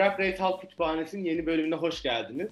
Drag Race Halk Kütüphanesi'nin yeni bölümüne hoş geldiniz.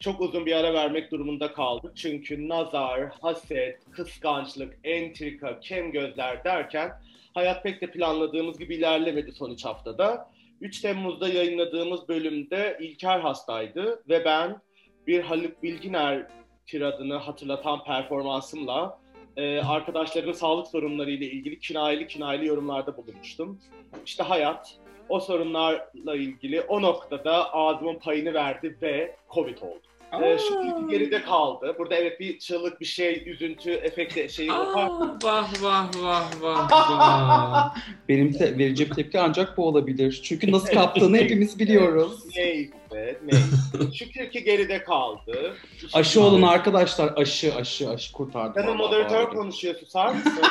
Çok uzun bir ara vermek durumunda kaldık. Çünkü nazar, haset, kıskançlık, entrika, kem gözler derken hayat pek de planladığımız gibi ilerlemedi son 3 haftada. 3 Temmuz'da yayınladığımız bölümde İlker hastaydı ve ben bir Haluk Bilginer tiradını hatırlatan performansımla e, arkadaşlarımın sağlık sorunları ile ilgili kinayeli kinayeli yorumlarda bulunmuştum. İşte hayat o sorunlarla ilgili o noktada ağzımın payını verdi ve Covid oldu. Ee, şu geride kaldı. Burada evet bir çığlık, bir şey, üzüntü, efekti şeyi yapar. Vah vah vah vah vah. Benim te- vereceğim tepki ancak bu olabilir. Çünkü nasıl kaptığını hepimiz biliyoruz. Neyse, neyse. Şükür ki geride kaldı. Aşı olun arkadaşlar. Aşı, aşı, aşı kurtardı. Vallahi moderatör konuşuyor, susar mısın?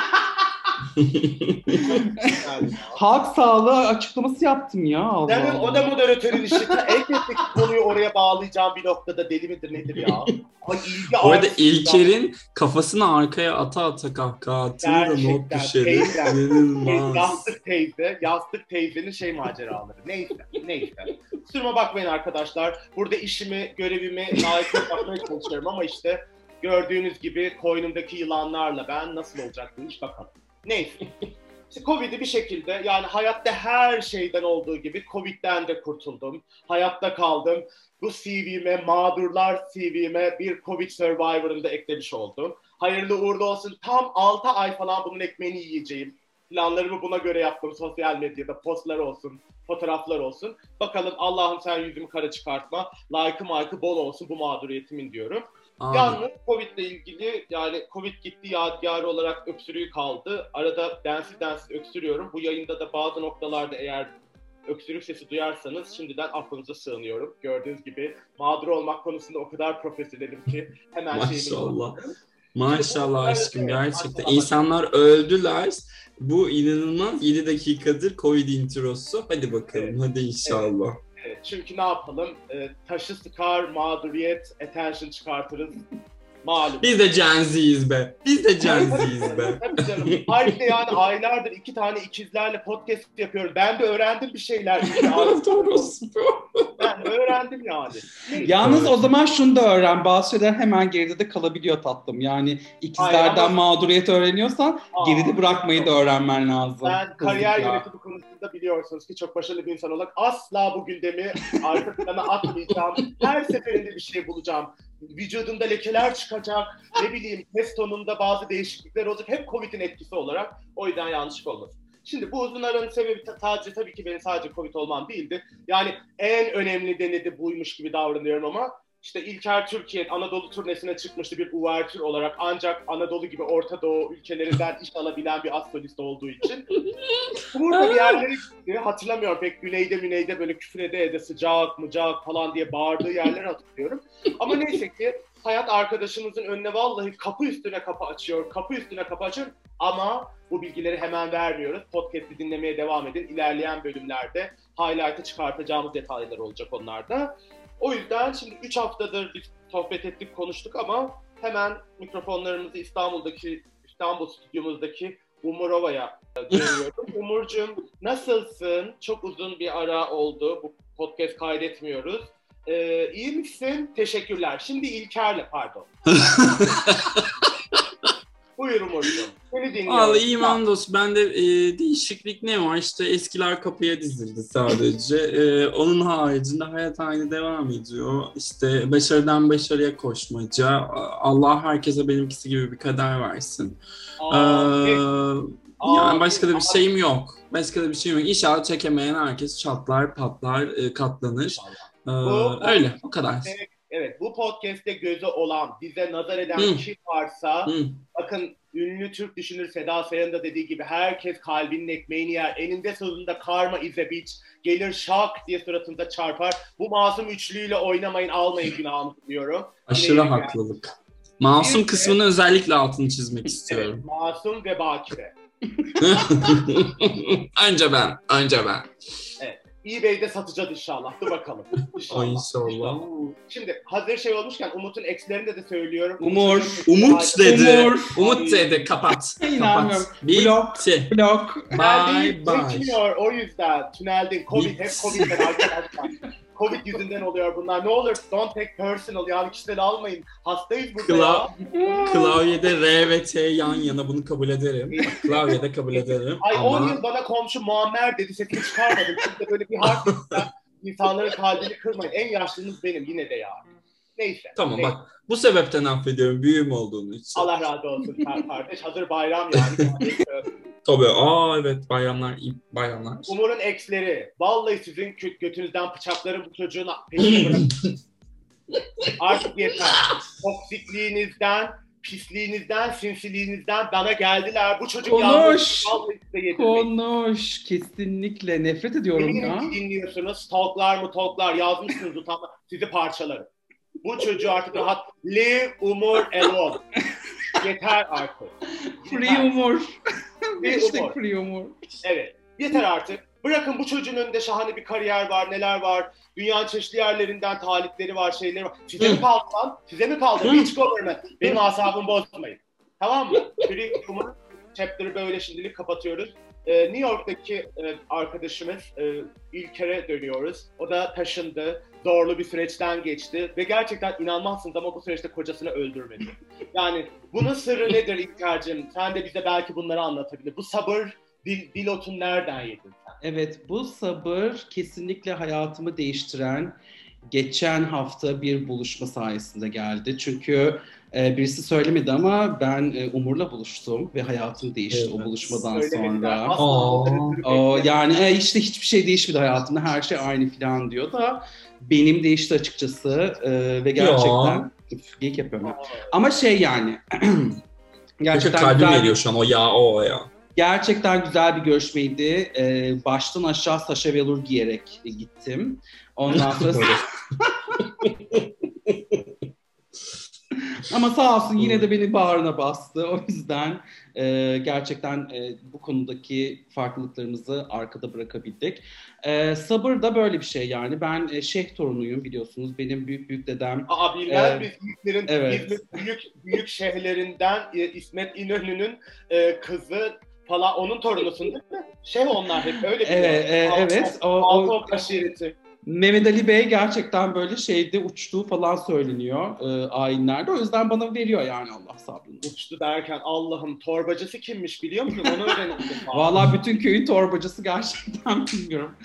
Halk sağlığı açıklaması yaptım ya. Allah Canım o da moderatörün işi. Elbette ki konuyu oraya bağlayacağım bir noktada deli midir nedir ya? Ay ilgi Bu arada artsın ya. İlker'in kafasını arkaya ata ata kahkaha attığı da not düşeri. Yastık teyze, yastık teyzenin şey maceraları. Neyse, neyse. Kusuruma bakmayın arkadaşlar. Burada işimi, görevimi layık yapmaya çalışıyorum ama işte gördüğünüz gibi koynumdaki yılanlarla ben nasıl olacak bu iş bakalım. Neyse. İşte Covid'i bir şekilde yani hayatta her şeyden olduğu gibi Covid'den de kurtuldum. Hayatta kaldım. Bu CV'me, mağdurlar CV'me bir Covid Survivor'ını da eklemiş oldum. Hayırlı uğurlu olsun. Tam 6 ay falan bunun ekmeğini yiyeceğim. Planlarımı buna göre yaptım. Sosyal medyada postlar olsun, fotoğraflar olsun. Bakalım Allah'ım sen yüzümü kara çıkartma. Like'ı mike'ı bol olsun bu mağduriyetimin diyorum. Abi, Yalnız Covid ile ilgili yani Covid gitti yadigarı olarak öksürüğü kaldı. Arada densiz densiz öksürüyorum. Bu yayında da bazı noktalarda eğer öksürük sesi duyarsanız şimdiden affınıza sığınıyorum. Gördüğünüz gibi mağdur olmak konusunda o kadar profesyonelim ki hemen Maşallah. Maşallah aşkım gerçekten. İnsanlar öldüler. Bu inanılmaz 7 dakikadır Covid introsu. Hadi bakalım Evet. hadi inşallah. Evet, çünkü ne yapalım? Ee, taşı sıkar, mağduriyet, attention çıkartırız. Malum. Biz de Gen Z'yiz be. Biz de Gen Z'yiz be. Tabii canım. Ayrıca yani aylardır iki tane ikizlerle podcast yapıyorum. Ben de öğrendim bir şeyler. Ben öğrendim yani. Yalnız o zaman şunu da öğren. Bazı şeyler hemen geride de kalabiliyor tatlım. Yani ikizlerden ama- mağduriyet öğreniyorsan Aa, geride bırakmayı da öğrenmen lazım. Ben kariyer ya. yönetimi konusunda biliyorsunuz ki çok başarılı bir insan olarak asla bu gündemi arka plana atmayacağım. Her seferinde bir şey bulacağım. Vücudumda lekeler çıkacak. Ne bileyim testonumda bazı değişiklikler olacak. Hep Covid'in etkisi olarak. O yüzden yanlışlık olmasın. Şimdi bu uzun aranın sebebi sadece tabii ki benim sadece Covid olmam değildi. Yani en önemli nedeni de buymuş gibi davranıyorum ama işte İlker Türkiye Anadolu turnesine çıkmıştı bir uvertür olarak ancak Anadolu gibi Orta Doğu ülkelerinden iş alabilen bir astrolist olduğu için. Burada bir yerlere gitti. Hatırlamıyorum pek güneyde müneyde böyle küfür ede ede sıcak mıcak falan diye bağırdığı yerleri hatırlıyorum. Ama neyse ki hayat arkadaşımızın önüne vallahi kapı üstüne kapı açıyor, kapı üstüne kapı açıyor. Ama bu bilgileri hemen vermiyoruz. Podcast'i dinlemeye devam edin. İlerleyen bölümlerde highlight'a çıkartacağımız detaylar olacak onlarda. O yüzden şimdi 3 haftadır biz sohbet ettik, konuştuk ama hemen mikrofonlarımızı İstanbul'daki, İstanbul stüdyomuzdaki Umurova'ya dönüyorum. Umurcuğum nasılsın? Çok uzun bir ara oldu. Bu podcast kaydetmiyoruz. Ee, iyi misin? Teşekkürler. Şimdi İlker'le pardon. Buyur Umurcuğum. Seni dinliyorum. Vallahi iyiyim hamdolsun. Bende e, değişiklik ne var? İşte eskiler kapıya dizildi sadece. E, onun haricinde hayat aynı devam ediyor. İşte başarıdan başarıya koşmaca. Allah herkese benimkisi gibi bir kader versin. Ee, Amin. yani başka da bir şeyim yok. Başka da bir şeyim yok. İnşallah çekemeyen herkes çatlar, patlar, e, katlanır. Ee, öyle, o kadar. Evet bu podcast'te gözü olan, bize nazar eden Hı. kim varsa Hı. bakın ünlü Türk düşünür Seda Sayan'ın da dediği gibi herkes kalbinin ekmeğini yer. Eninde sonunda karma a bitch. Gelir şak diye suratınıza çarpar. Bu masum üçlüyle oynamayın almayın günahını diyorum. Aşırı Yine- haklılık. Masum Bir de- kısmını özellikle altını çizmek Evet, istiyorum. masum ve bakire. önce ben, önce ben. eBay'de satacağız inşallah. Dur bakalım. Ay inşallah. Şimdi hazır şey olmuşken Umut'un eksilerinde de söylüyorum. Umur. Umut dedi. Umur. Umut dedi kapat. İnanmıyorum. kapat. Blok. Bitti. Blok. Bye bye. geçmiyor o yüzden. Tüneldin. Covid hep. Covid'den arkadaşlar. Covid yüzünden oluyor bunlar. Ne olur don't take personal yani kişisel almayın. Hastayız burada Kla- ya. Klavyede R ve T yan yana bunu kabul ederim. Klavyede kabul ederim. Ay 10 Ama yıl bana komşu Muammer dedi sesini çıkarmadım. De böyle bir harf insanların kalbini kırmayın. En yaşlınız benim yine de ya. Neyse. tamam neyse. bak bu sebepten affediyorum büyüğüm olduğunu için. Allah razı olsun kar- kardeş. Hazır bayram yani. Tabii aa evet bayramlar iyi bayramlar. Umur'un eksleri. Vallahi sizin götünüzden bıçakları bu çocuğun peşine bırakın. Artık yeter. Toksikliğinizden, pisliğinizden, sinsiliğinizden bana geldiler. Bu çocuk Konuş. yalnız. Konuş. Kesinlikle nefret ediyorum ya. Eminim dinliyorsunuz. Stalklar mı talklar yazmışsınız utanma. Sizi parçalarım. Bu çocuğu artık rahat leave Umur alone. Yeter artık. Free umur. Hashtag free umur. Evet. Yeter artık. Bırakın bu çocuğun önünde şahane bir kariyer var, neler var. Dünyanın çeşitli yerlerinden talipleri var, şeyleri var. Size mi kaldı lan? Size mi kaldı? Hiç government. Benim asabımı bozmayın. Tamam mı? Free Umur chapter'ı böyle şimdilik kapatıyoruz. Ee, New York'taki e, arkadaşımız e, İlker'e dönüyoruz. O da taşındı. Zorlu bir süreçten geçti. Ve gerçekten inanmazsınız ama bu süreçte kocasını öldürmedi. Yani bunun sırrı nedir İlker'cim? Sen de bize belki bunları anlatabilir. Bu sabır, dil, dilotun nereden yedin sen? Evet bu sabır kesinlikle hayatımı değiştiren geçen hafta bir buluşma sayesinde geldi. Çünkü e, birisi söylemedi ama ben e, Umur'la buluştum ve hayatım değişti o Evet. buluşmadan Söylemediler. sonra. O, yani e, işte hiçbir şey değişmedi hayatımda her şey aynı falan diyor da benim değişti açıkçası e, ve gerçekten geyik yapıyorum. Aa, Ama şey yani Gerçekten gerçekten kalbim güzel, veriyor şu an o ya o ya. gerçekten güzel bir görüşmeydi. E, baştan aşağı Sasha Velour giyerek gittim. Ondan sonra Ama sağ olsun yine de beni bağrına bastı. O yüzden e, gerçekten e, bu konudaki farklılıklarımızı arkada bırakabildik. E, sabır da böyle bir şey yani. Ben e, şeyh torunuyum biliyorsunuz. Benim büyük büyük dedem Aa bilmez Evet. biz büyüklerin, Evet. İzmir büyük, büyük şehirlerinden e, İsmet İnönü'nün e, kızı falan onun torunusun değil mi? Şey onlar hep öyle Evet, e, Altın- evet, o- o-. Mehmet Ali Bey gerçekten böyle şeyde uçtuğu falan söyleniyor e, ayinlerde. O yüzden bana veriyor yani Allah sabrını. Uçtu derken Allah'ım torbacısı kimmiş biliyor musun? Onu öğrendim. Vallahi bütün köyün torbacısı gerçekten bilmiyorum.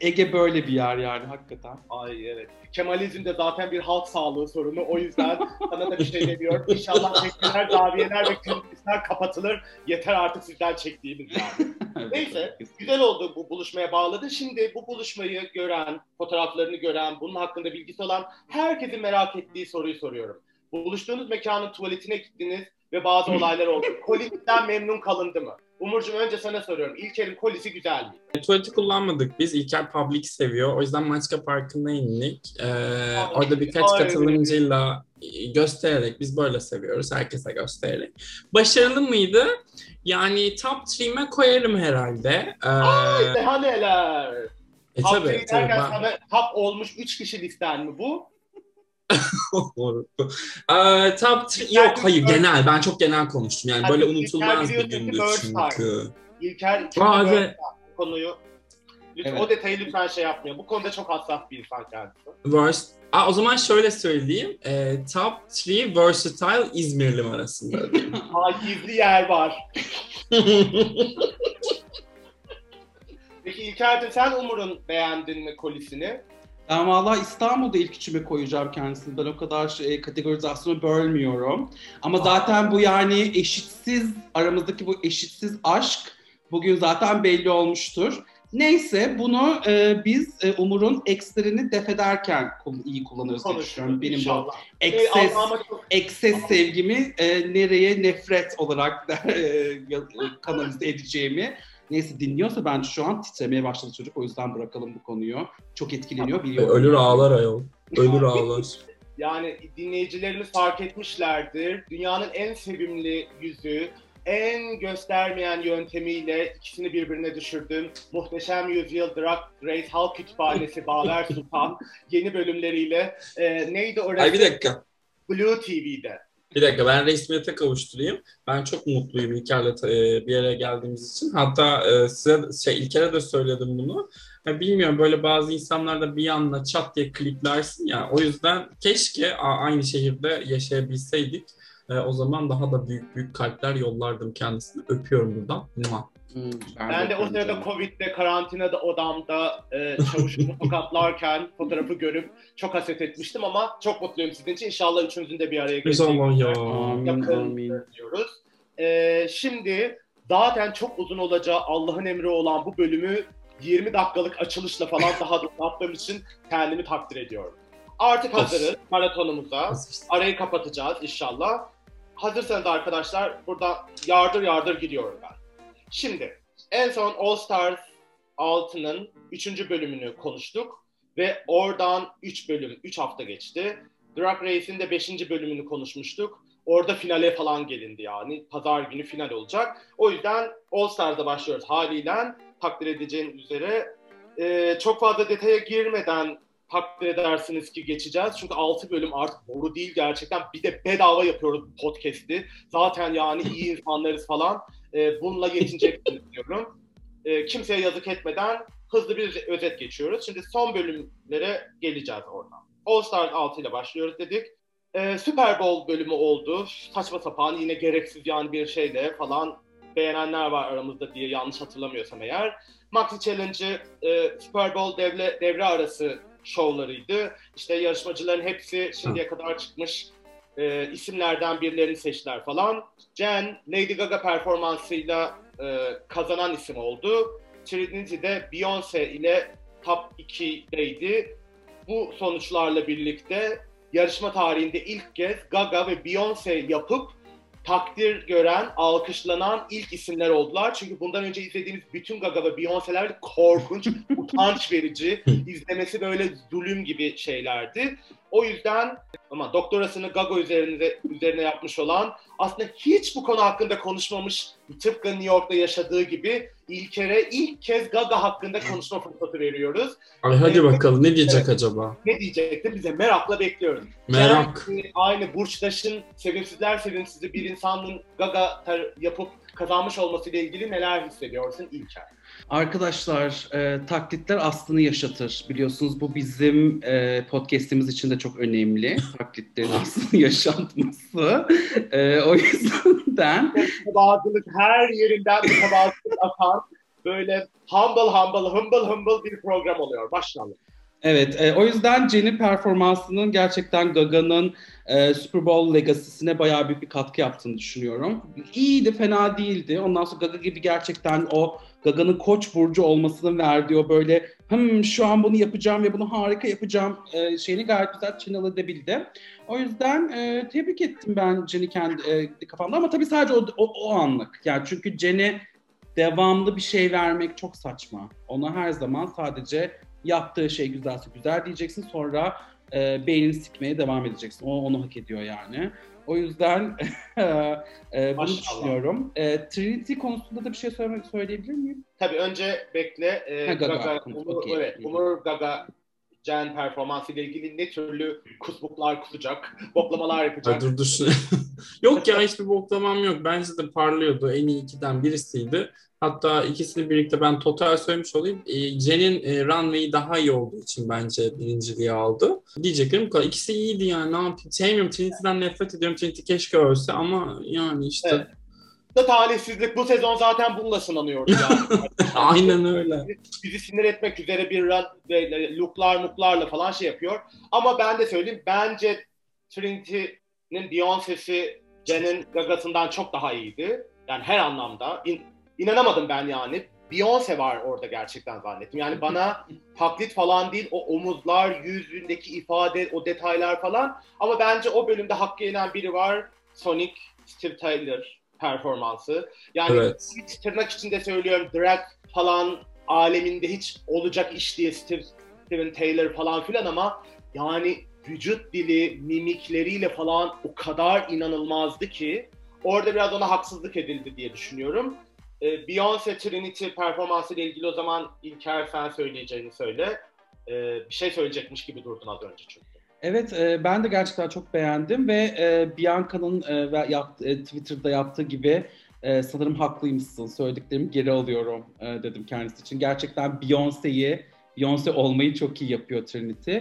Ege böyle bir yer yani hakikaten. Ay evet. Kemalizm de zaten bir halk sağlığı sorunu. O yüzden sana da bir şey demiyorum. İnşallah tekneler, daviyeler ve klinikler kapatılır. Yeter artık sizden çektiğimiz yani. Evet, Neyse. Güzel oldu bu buluşmaya bağladı. Şimdi bu buluşmayı gören, fotoğraflarını gören, bunun hakkında bilgisi olan herkesin merak ettiği soruyu soruyorum. Buluştuğunuz mekanın tuvaletine gittiniz ve bazı olaylar oldu. Kolisinden memnun kalındı mı? Umurcuğum önce sana soruyorum. İlker'in kolisi güzel mi? Tuvaleti kullanmadık biz. İlker Public seviyor. O yüzden Maçka Parkı'na indik. Ee, orada birkaç Ay. katılımcıyla e, göstererek, biz böyle seviyoruz. Herkese göstererek. Başarılı mıydı? Yani top 3'me koyarım herhalde. Ee, Daha neler? E Top tabii, tabii. derken Ben... sana top olmuş 3 kişi listen mi bu? Ee, top 3... Yok hayır genel. Ben çok genel konuştum. Yani Hadi böyle unutulmaz bir gündü çünkü. İlker Aa, bu konuyu Lütfen, Evet. O detayı lütfen şey yapmıyor. Bu konuda çok hassas bir insan kendisi. Vers Aa, o zaman şöyle söyleyeyim. Ee, top 3 versatile İzmirlim arasında. Aa gizli yer var. Peki İlker'cim sen Umur'un beğendin mi kolisini? Ben valla İstanbul'da ilk içime koyacağım kendisini. Ben o kadar şey, kategorizasyonu bölmüyorum. Ama zaten bu yani eşitsiz, aramızdaki bu eşitsiz aşk bugün zaten belli olmuştur. Neyse bunu e, biz e, Umur'un ekslerini def ederken iyi kullanırız diye düşünüyorum. Benim bu inşallah. Ee, ekses, ekses sevgimi e, nereye nefret olarak e, e, kanalize edeceğimi. Neyse dinliyorsa bence şu an titremeye başladı çocuk. O yüzden bırakalım bu konuyu. Çok etkileniyor biliyorum. Ölür ağlar ayol. Ölür ağlar. yani dinleyicilerimiz fark etmişlerdir. Dünyanın en sevimli yüzü, en göstermeyen yöntemiyle ikisini birbirine düşürdüm. Muhteşem Yüzyıl Drag Race Halk Kütüphanesi Bağlar Sultan yeni bölümleriyle e, neydi orası? Ay bir dakika. Blue TV'de. Bir dakika ben resmiyete kavuşturayım. Ben çok mutluyum İlker'le e, bir yere geldiğimiz için. Hatta e, size şey, İlker'e de söyledim bunu. Ya bilmiyorum böyle bazı insanlar da bir anda çat diye kliklersin ya. O yüzden keşke aynı şehirde yaşayabilseydik. E, o zaman daha da büyük büyük kalpler yollardım kendisine. Öpüyorum buradan. Mua. Hmm, ben, ben de o sırada. Covid'de karantinada odamda e, çavuşumu tokatlarken fotoğrafı görüp çok haset etmiştim ama çok mutluyum sizin için. İnşallah üçünüzün de bir araya geleceği ya. Amin, amin. diyoruz. E, şimdi zaten çok uzun olacağı Allah'ın emri olan bu bölümü 20 dakikalık açılışla falan daha da yaptığım için kendimi takdir ediyorum. Artık hazırız maratonumuza. Arayı kapatacağız inşallah. Hazırsanız arkadaşlar burada yardır yardır gidiyorum ben. Şimdi en son All Stars 6'nın 3. bölümünü konuştuk ve oradan 3 bölüm, 3 hafta geçti. Drag Race'in de 5. bölümünü konuşmuştuk. Orada finale falan gelindi yani. Pazar günü final olacak. O yüzden All Stars'da başlıyoruz haliyle. Takdir edeceğiniz üzere. Ee, çok fazla detaya girmeden takdir edersiniz ki geçeceğiz. Çünkü 6 bölüm artık boru değil gerçekten. Bir de bedava yapıyoruz podcast'i. Zaten yani iyi insanlarız falan. E, bununla yetineceksiniz diyorum. E, kimseye yazık etmeden hızlı bir özet geçiyoruz. Şimdi son bölümlere geleceğiz oradan. All Stars 6 ile başlıyoruz dedik. E, Super Bowl bölümü oldu. Saçma sapan yine gereksiz yani bir şeyle falan beğenenler var aramızda diye yanlış hatırlamıyorsam eğer. Maxi Challenge'ı e, Super Bowl devre, devre arası şovlarıydı. İşte yarışmacıların hepsi şimdiye kadar çıkmış e, isimlerden birilerini seçtiler falan. Jen, Lady Gaga performansıyla e, kazanan isim oldu. Trinity de Beyoncé ile top 2'deydi. Bu sonuçlarla birlikte yarışma tarihinde ilk kez Gaga ve Beyoncé yapıp takdir gören, alkışlanan ilk isimler oldular. Çünkü bundan önce izlediğimiz bütün Gaga ve Beyoncé'ler korkunç, utanç verici, izlemesi böyle zulüm gibi şeylerdi. O yüzden ama doktorasını Gaga üzerine, üzerine yapmış olan aslında hiç bu konu hakkında konuşmamış tıpkı New York'ta yaşadığı gibi İlker'e ilk kez Gaga hakkında konuşma fırsatı veriyoruz. Ay hadi bakalım ne diyecek evet. acaba? Ne diyecektim bize merakla bekliyoruz. Merak. Yani, aynı Burçtaş'ın Sevimsizler Sevimsizi bir insanın Gaga yapıp kazanmış olmasıyla ilgili neler hissediyorsun İlker? Arkadaşlar e, taklitler aslını yaşatır. Biliyorsunuz bu bizim e, podcast'imiz için de çok önemli. Taklitlerin aslını yaşatması. E, o yüzden... Mütevazılık her yerinden mütevazılık atan böyle humble humble humble humble bir program oluyor. Başlayalım. Evet, e, o yüzden Jenny performansının gerçekten Gaga'nın e, Super Bowl legacy'sine bayağı büyük bir katkı yaptığını düşünüyorum. İyiydi, fena değildi. Ondan sonra Gaga gibi gerçekten o Gaga'nın koç burcu olmasının verdiği o böyle Hım, şu an bunu yapacağım ve bunu harika yapacağım e, şeyini gayet güzel channel edebildi. O yüzden e, tebrik ettim ben Jenny kendi e, kafamda ama tabii sadece o, o, o anlık. Yani çünkü Jenny devamlı bir şey vermek çok saçma. Ona her zaman sadece yaptığı şey güzelse güzel diyeceksin sonra e, beynini sikmeye devam edeceksin. O onu hak ediyor yani. O yüzden e, bunu düşünüyorum. E, Trinity konusunda da bir şey söylemek söyleyebilir miyim? Tabii önce bekle. E, ha, Gaga, Gaga Umur, okay. evet, Umur Gaga Jen performansı ile ilgili ne türlü kusmuklar kusacak, boklamalar yapacak. Dur dur. yok ya hiçbir boklamam yok. Bence de parlıyordu. En iyi ikiden birisiydi. Hatta ikisini birlikte ben total söylemiş olayım. E, Jen'in e, runway'i daha iyi olduğu için bence birinciliği aldı. Diyeceklerim bu kadar. İkisi iyiydi yani. Ne yapayım? Sevmiyorum. Trinity'den nefret ediyorum. Trinity keşke ölse ama yani işte. Evet. Da talihsizlik. Bu sezon zaten bununla sınanıyordu yani. Aynen öyle. Bizi sinir etmek üzere bir run, looklar muklarla falan şey yapıyor. Ama ben de söyleyeyim. Bence Trinity'nin Beyoncé'si Jen'in gagasından çok daha iyiydi. Yani her anlamda. İn, inanamadım ben yani. Beyoncé var orada gerçekten zannettim. Yani bana taklit falan değil o omuzlar, yüzündeki ifade, o detaylar falan. Ama bence o bölümde hakkı yenen biri var. Sonic, Steve Taylor performansı. Yani evet. hiç tırnak içinde söylüyorum drag falan aleminde hiç olacak iş diye Steve, Steven Taylor falan filan ama yani vücut dili, mimikleriyle falan o kadar inanılmazdı ki Orada biraz ona haksızlık edildi diye düşünüyorum. Ee, Beyoncé Trinity performansı ile ilgili o zaman İlker sen söyleyeceğini söyle. Ee, bir şey söyleyecekmiş gibi durdun az önce çünkü. Evet, e, ben de gerçekten çok beğendim ve e, Bianca'nın e, yaptı, e, Twitter'da yaptığı gibi e, sanırım haklıymışsın, söylediklerimi geri alıyorum e, dedim kendisi için. Gerçekten Beyoncé'yi, Beyoncé olmayı çok iyi yapıyor Trinity.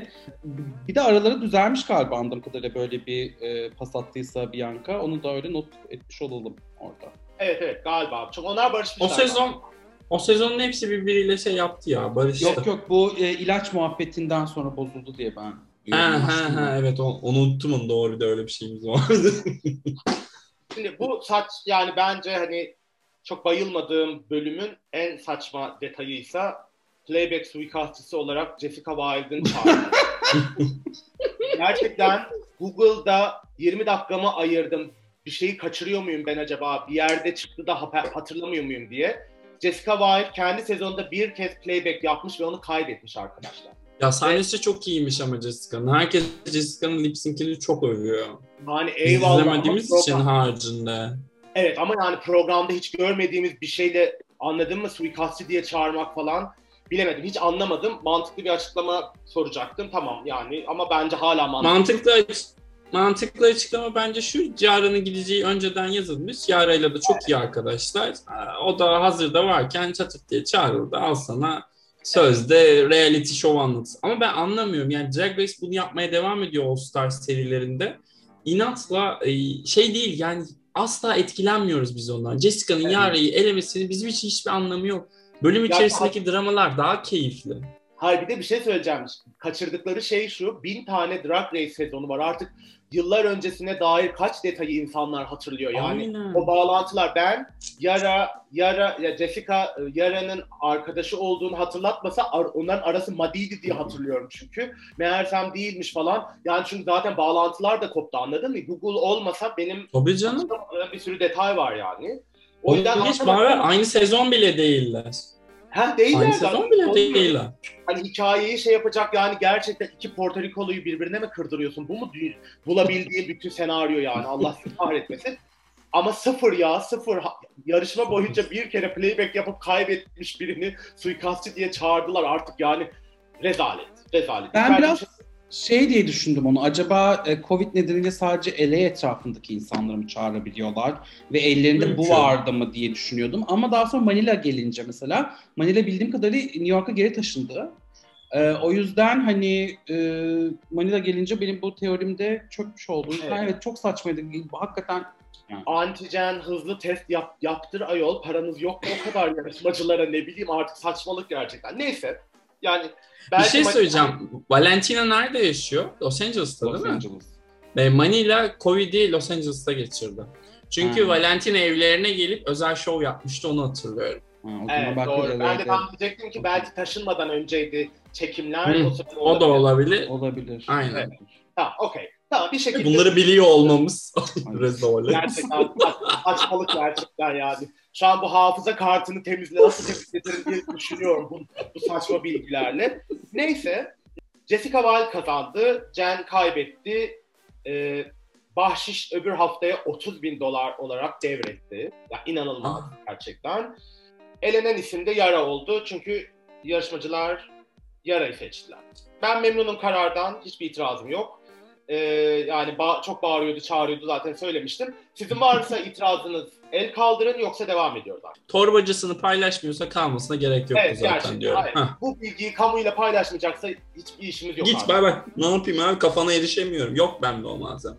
Bir de araları düzelmiş galiba anladığım kadarıyla böyle bir e, pas attıysa Bianca. Onu da öyle not etmiş olalım orada. Evet evet galiba. Çünkü onlar barışmışlar. O sezon o sezonun hepsi birbiriyle şey yaptı ya barıştı. Yok yok bu e, ilaç muhabbetinden sonra bozuldu diye ben Ha ha ha evet o- onu unuttum onu doğru bir de öyle bir şeyimiz vardı. Şimdi bu saç yani bence hani çok bayılmadığım bölümün en saçma detayıysa playback suikastçısı olarak Jessica Wilde'ın çağrı. Gerçekten Google'da 20 dakikamı ayırdım. Bir şeyi kaçırıyor muyum ben acaba? Bir yerde çıktı da hatırlamıyor muyum diye. Jessica Wilde kendi sezonunda bir kez playback yapmış ve onu kaybetmiş arkadaşlar. ya sahnesi çok iyiymiş ama Jessica'nın. Herkes Jessica'nın lip sync'ini çok övüyor. Yani eyvallah izlemediğimiz için program- haricinde. Evet ama yani programda hiç görmediğimiz bir şeyle anladın mı suikastçı diye çağırmak falan bilemedim. Hiç anlamadım. Mantıklı bir açıklama soracaktım. Tamam yani ama bence hala mantıklı. Mantıklı aç- mantıklı açıklama bence şu. Yara'nın gideceği önceden yazılmış. Yara'yla da çok iyi arkadaşlar. O da hazırda varken çatık diye çağrıldı. Al sana sözde reality show anlat. Ama ben anlamıyorum. Yani Drag Race bunu yapmaya devam ediyor All Stars serilerinde. İnatla e, şey değil yani asla etkilenmiyoruz biz ondan. Jessica'nın Evet. Yara'yı elemesinin bizim için hiçbir anlamı yok. Bölüm Ya, içerisindeki dramalar daha keyifli. Hayır bir de bir şey söyleyeceğim. Kaçırdıkları şey şu. Bin tane Drag Race sezonu var. Artık yıllar öncesine dair kaç detayı insanlar hatırlıyor yani. Aynen. O bağlantılar ben Yara Yara ya Jessica Yara'nın arkadaşı olduğunu hatırlatmasa ar- onların arası madiydi diye hatırlıyorum çünkü. Meğersem değilmiş falan. Yani çünkü zaten bağlantılar da koptu anladın mı? Google olmasa benim Tabii canım. bir sürü detay var yani. O yüzden hiç hakikaten- bari aynı sezon bile değiller. Ha değiller. Aynı sezon bile Doğru. değiller. Hani hikayeyi şey yapacak yani gerçekten iki Porto Rikolu'yu birbirine mi kırdırıyorsun? Bu mu dü- bulabildiğin bütün senaryo yani Allah sizi kahretmesin. Ama sıfır ya sıfır. Ha- Yarışma boyunca bir kere playback yapıp kaybetmiş birini suikastçı diye çağırdılar artık yani rezalet. Rezalet. Ben biraz şey- diye düşündüm onu. Acaba e, Covid nedeniyle sadece LA etrafındaki insanları mı çağırabiliyorlar ve ellerinde bu Mümkün. vardı mı diye düşünüyordum. Ama daha sonra Manila gelince mesela Manila bildiğim kadarıyla New York'a geri taşındı. E, o yüzden hani e, Manila gelince benim bu teorimde çökmüş oldu. Evet. evet, çok saçmaydı. Hakikaten antijen hızlı test yap, yaptır ayol paranız yok o kadar yarışmacılara ne bileyim artık saçmalık gerçekten. Neyse yani Bir şey söyleyeceğim. Valentina nerede yaşıyor? Los Angeles'ta Los değil mi? Angeles. Ve Manila Covid'i Los Angeles'ta geçirdi. Çünkü Hmm. Valentina evlerine gelip özel show yapmıştı onu hatırlıyorum. Ha, o zaman Evet doğru. Ben de tam diyecektim ki belki taşınmadan önceydi çekimler. Hı, O, O da olabilir. olabilir. Aynen. Evet. Tamam okey. Tamam bir şekilde. Bunları biliyor olmamız. Gerçekten saçmalık gerçekten yani. Şu an bu hafıza kartını temizle nasıl temizletirim diye düşünüyorum bu, bu saçma bilgilerle. Neyse. Jessica Wilde kazandı. Jen kaybetti. Ee, bahşiş öbür haftaya 30 bin dolar olarak devretti. Ya inanılmaz Ah. gerçekten. Elenen isim de Yara oldu. Çünkü yarışmacılar Yara'yı seçtiler. Ben memnunum karardan. Hiçbir itirazım yok. Ee, yani ba- çok bağırıyordu, çağırıyordu zaten söylemiştim. Sizin varsa itirazınız el kaldırın yoksa devam ediyorlar. Torbacısını paylaşmıyorsa kalmasına gerek yok Evet, zaten gerçekten. diyorum. Hayır. Bu bilgiyi kamuyla paylaşmayacaksa hiçbir işimiz yok. Git artık. bay bay. Ne yapayım abi kafana erişemiyorum. Yok bende o malzeme.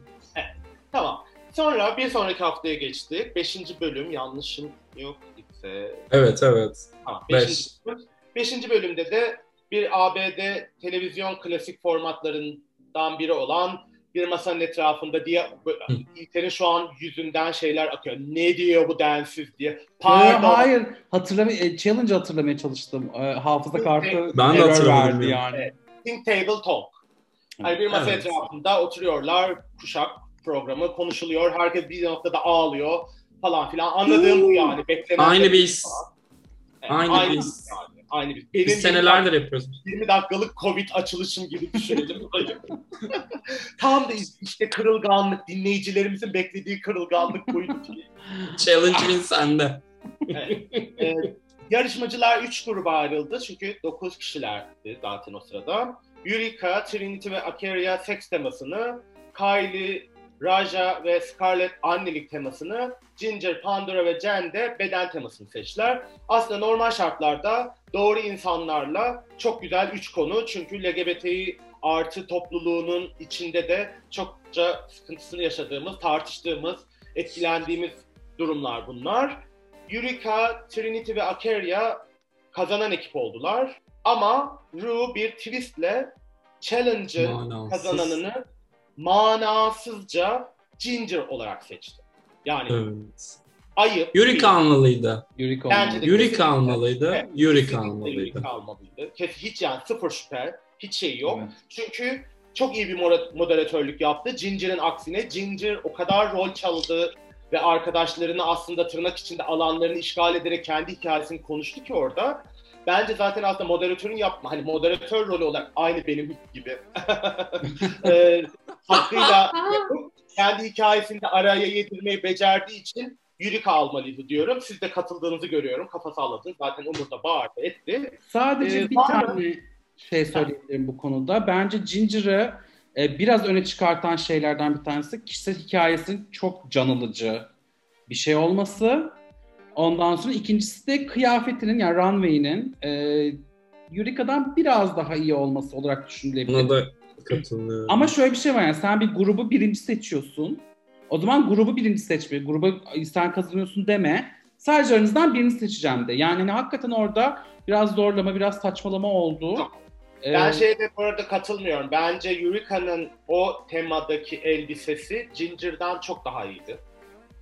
Tamam. Sonra bir sonraki haftaya geçtik. Beşinci bölüm yanlışım yok ise. Evet evet. Tamam, Beş. beşinci, bölüm. Beşinci bölümde de bir ABD televizyon klasik formatlarından biri olan bir masanın etrafında diye Hı. İlker'in şu an yüzünden şeyler akıyor. Ne diyor bu densiz diye. Pardon. Pardon. hayır, hatırlamaya, challenge hatırlamaya çalıştım. E, hafıza kartı Ben de hatırlamadım verdi yani. Evet. Think Table Talk. Hani bir masa Evet. etrafında oturuyorlar. Kuşak programı konuşuluyor. Herkes bir noktada ağlıyor falan filan. Anladığım bu yani. Beklenen Aynı de- biz. Evet, Aynı biz. yani. Aynı bir. Benim Biz senelerdir yapıyoruz. 20 dakikalık Covid açılışım gibi düşünelim. Tam da işte kırılganlık, dinleyicilerimizin beklediği kırılganlık buydu ki. Challenge win sende. Evet. Ee, yarışmacılar 3 gruba ayrıldı çünkü 9 kişilerdi zaten o sırada. Yurika, Trinity ve Akeria seks temasını, Kylie, Raja ve Scarlett annelik temasını, Ginger, Pandora ve Jen de beden temasını seçtiler. Aslında normal şartlarda doğru insanlarla çok güzel 3 konu çünkü LGBTİ artı topluluğunun içinde de çokça sıkıntısını yaşadığımız, tartıştığımız, etkilendiğimiz durumlar bunlar. Yurika, Trinity ve Akeria kazanan ekip oldular. Ama Ru bir twistle Challenge'ın Manasız. kazananını manasızca Ginger olarak seçti. Yani Evet. ayıp. Yuri kalmalıydı. Yuriko Bence de Yuri kesinlikle. kalmalıydı. Evet, Yuri kesinlikle kalmalıydı. Yuri kalmalıydı. Kes, hiç yani sıfır şüphe. Hiç şey yok. Evet. Çünkü çok iyi bir moderatörlük yaptı. Ginger'ın aksine Ginger o kadar rol çaldı ve arkadaşlarını aslında tırnak içinde alanlarını işgal ederek kendi hikayesini konuştu ki orada. Bence zaten aslında moderatörün yapma, hani moderatör rolü olarak aynı benim gibi e, hakkıyla yapıp kendi hikayesini de araya yedirmeyi becerdiği için Yurika almalıydı diyorum. Siz de katıldığınızı görüyorum. Kafa salladınız. Zaten Umur da bağırdı, etti. Sadece Ee, bir mı? tane şey söyleyebilirim bu konuda. Bence Ginger'ı e, biraz öne çıkartan şeylerden bir tanesi kişisel hikayesinin çok can alıcı bir şey olması. Ondan sonra ikincisi de kıyafetinin yani runway'inin e, Yurika'dan biraz daha iyi olması olarak düşünülebilir. Buna da katılıyorum. Ama şöyle bir şey var yani sen bir grubu birinci seçiyorsun. O zaman grubu birinci seçme. Grubu sen kazanıyorsun deme. Sadece aranızdan birini seçeceğim de. Yani hani hakikaten orada biraz zorlama, biraz saçmalama oldu. Ee, Ben şeyde bu arada katılmıyorum. Bence Yurika'nın o temadaki elbisesi Ginger'dan çok daha iyiydi.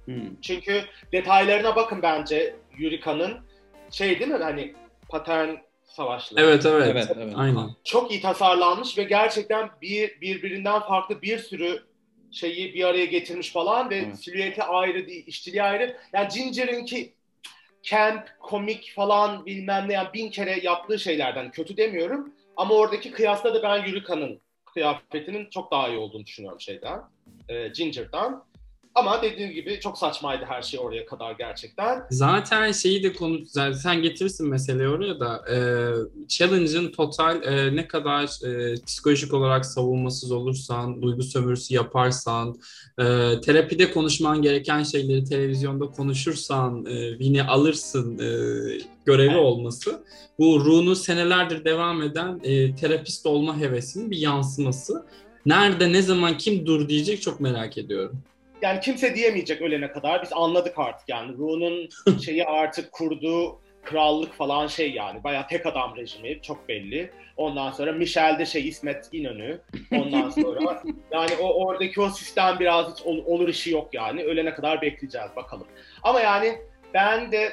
Hmm. Çünkü detaylarına bakın bence Yurika'nın şey değil mi hani patern savaşları. Evet evet. Evet, evet. Aynen. Çok iyi tasarlanmış ve gerçekten bir birbirinden farklı bir sürü şeyi bir araya getirmiş falan ve Evet. silüeti ayrı değil, işçiliği ayrı. Yani Ginger'ınki camp, komik falan bilmem ne yani bin kere yaptığı şeylerden kötü demiyorum. Ama oradaki kıyasla da ben Yurika'nın kıyafetinin çok daha iyi olduğunu düşünüyorum şeyden. E, Ginger'dan. Ama dediğim gibi çok saçmaydı her şey oraya kadar gerçekten. Zaten şeyi de konu sen getirirsin meseleyi oraya da e, challenge'ın total e, ne kadar e, psikolojik olarak savunmasız olursan, duygu sömürüsü yaparsan, e, terapide konuşman gereken şeyleri televizyonda konuşursan e, win'i alırsın e, görevi Evet. olması. Bu Ru'nun senelerdir devam eden e, terapist olma hevesinin bir yansıması. Nerede, ne zaman, kim dur diyecek çok merak ediyorum. Yani kimse diyemeyecek ölene kadar. Biz anladık artık yani. Ru'nun şeyi artık kurduğu krallık falan şey yani. Bayağı tek adam rejimi çok belli. Ondan sonra Michel'de şey İsmet İnönü. Ondan sonra yani o oradaki o sistem biraz hiç ol- olur işi yok yani. Ölene kadar bekleyeceğiz bakalım. Ama yani ben de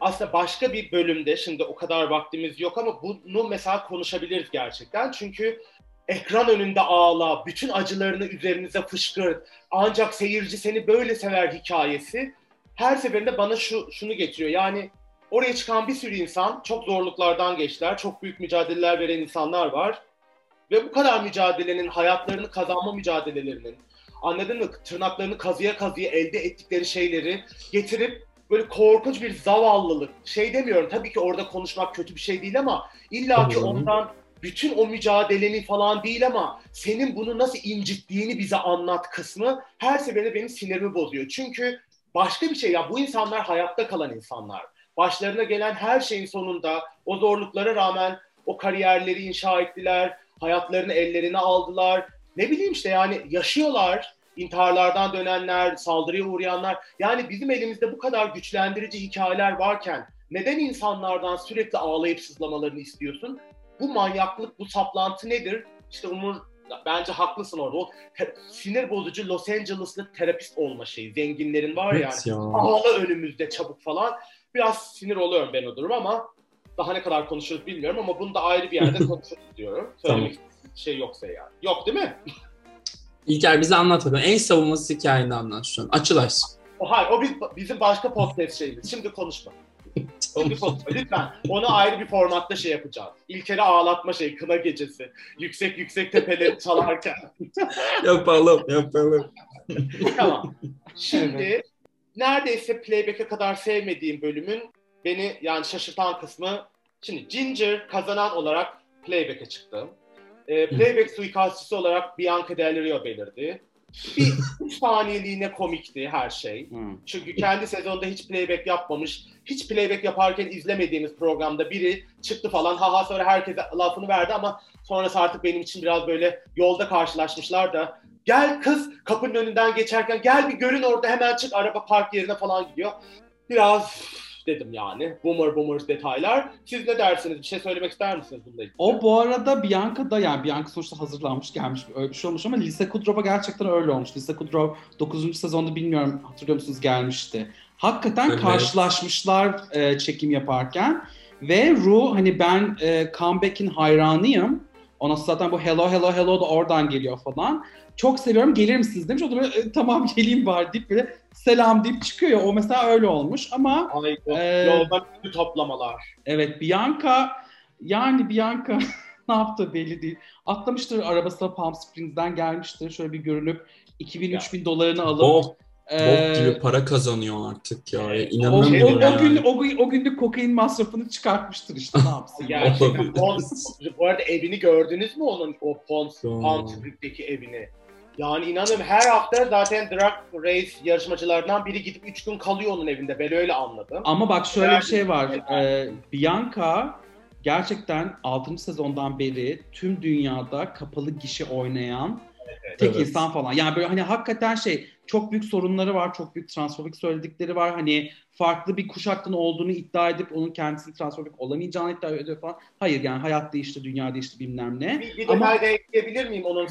aslında başka bir bölümde şimdi o kadar vaktimiz yok ama bunu mesela konuşabiliriz gerçekten. Çünkü ekran önünde ağla, bütün acılarını üzerinize fışkırt, ancak seyirci seni böyle sever hikayesi her seferinde bana şu şunu getiriyor. Yani oraya çıkan bir sürü insan çok zorluklardan geçtiler. Çok büyük mücadeleler veren insanlar var. Ve bu kadar mücadelenin, hayatlarını kazanma mücadelelerinin, anladın mı? Tırnaklarını kazıya kazıya elde ettikleri şeyleri getirip böyle korkunç bir zavallılık. Şey demiyorum tabii ki orada konuşmak kötü bir şey değil ama Tabii canım. ondan bütün o mücadeleni falan değil ama senin bunu nasıl incittiğini bize anlat kısmı her seferinde benim sinirimi bozuyor. Çünkü başka bir şey ya bu insanlar hayatta kalan insanlar. Başlarına gelen her şeyin sonunda o zorluklara rağmen o kariyerleri inşa ettiler, hayatlarını ellerine aldılar. Ne bileyim işte yani yaşıyorlar. intiharlardan dönenler, saldırıya uğrayanlar. Yani bizim elimizde bu kadar güçlendirici hikayeler varken neden insanlardan sürekli ağlayıp sızlamalarını istiyorsun? Bu manyaklık, bu saplantı nedir? İşte Umur bence haklısın orada. O te- sinir bozucu Los Angeles'lı terapist olma şeyi. Zenginlerin var. Evet ya. Ağla önümüzde çabuk falan. Biraz sinir oluyorum ben o durum ama daha ne kadar konuşuruz bilmiyorum ama bunu da ayrı bir yerde konuşuruz diyorum. Söylemek bir şey yoksa yani. Yok değil mi? İlker bize anlat bakalım. En savunmasız hikayeni anlat şu an. Açıl aç. O hayır o biz, bizim başka podcast şeyimiz. Şimdi konuşma. Lütfen. Onu ayrı bir formatta şey yapacağız. İlker'i ağlatma şey, kına gecesi. Yüksek yüksek tepeleri çalarken. yapalım, yapalım. tamam. Şimdi neredeyse playback'e kadar sevmediğim bölümün beni yani şaşırtan kısmı şimdi Ginger kazanan olarak playback'e çıktı. Ee, playback suikastçısı olarak Bianca Del Rio belirdi. Bir saniyeliğine komikti her şey. Hı. Çünkü kendi sezonda hiç playback yapmamış, hiç playback yaparken izlemediğimiz programda biri çıktı falan. Haha sonra herkese lafını verdi ama sonrası artık benim için biraz böyle yolda karşılaşmışlar da gel kız kapının önünden geçerken gel bir görün orada hemen çık araba park yerine falan gidiyor. Biraz dedim yani. Boomer boomer detaylar. Siz ne dersiniz? Bir şey söylemek ister misiniz bununla ilgili? O bu arada Bianca'da yani Bianca sonuçta hazırlanmış gelmiş öyle bir şey olmuş ama Lisa Kudrow'a gerçekten öyle olmuş. Lisa Kudrow 9. sezonda bilmiyorum hatırlıyor musunuz gelmişti. Hakikaten Evet. karşılaşmışlar e, çekim yaparken ve Ru hani ben e, comeback'in hayranıyım. Ona zaten bu hello hello hello da oradan geliyor falan. Çok seviyorum gelir misiniz demiş. O da böyle "E, tamam geleyim bari deyip böyle selam deyip çıkıyor ya. O mesela öyle olmuş ama Ay, o Ee, yolda toplamalar. Evet Bianca yani Bianca ne yaptı belli değil. Atlamıştır arabasına Palm Springs'den gelmiştir. Şöyle bir görünüp 2000-3000 dolarını alıp eee, bok gibi para kazanıyor artık ya. o, o, İnanamıyorum o, yani. gün, o, gün, o günlük kokain masrafını çıkartmıştır işte ne yapsın. Gerçekten. Pons, bu arada evini gördünüz mü onun o Pons, Springs evini? Yani inanın her hafta zaten Drag Race yarışmacılarından biri gidip 3 gün kalıyor onun evinde. Ben öyle anladım. Ama bak şöyle bir şey var. Eee, Bianca gerçekten 6. sezondan beri tüm dünyada kapalı gişe oynayan Evet. tek Evet. insan falan. Yani böyle hani hakikaten şey çok büyük sorunları var, çok büyük transfobik söyledikleri var. Hani farklı bir kuşaktan olduğunu iddia edip onun kendisinin transfobik olamayacağını iddia ediyor falan. Hayır yani hayat değişti, dünya değişti bilmem ne. Bir, bir Ama- detay da ekleyebilir miyim onun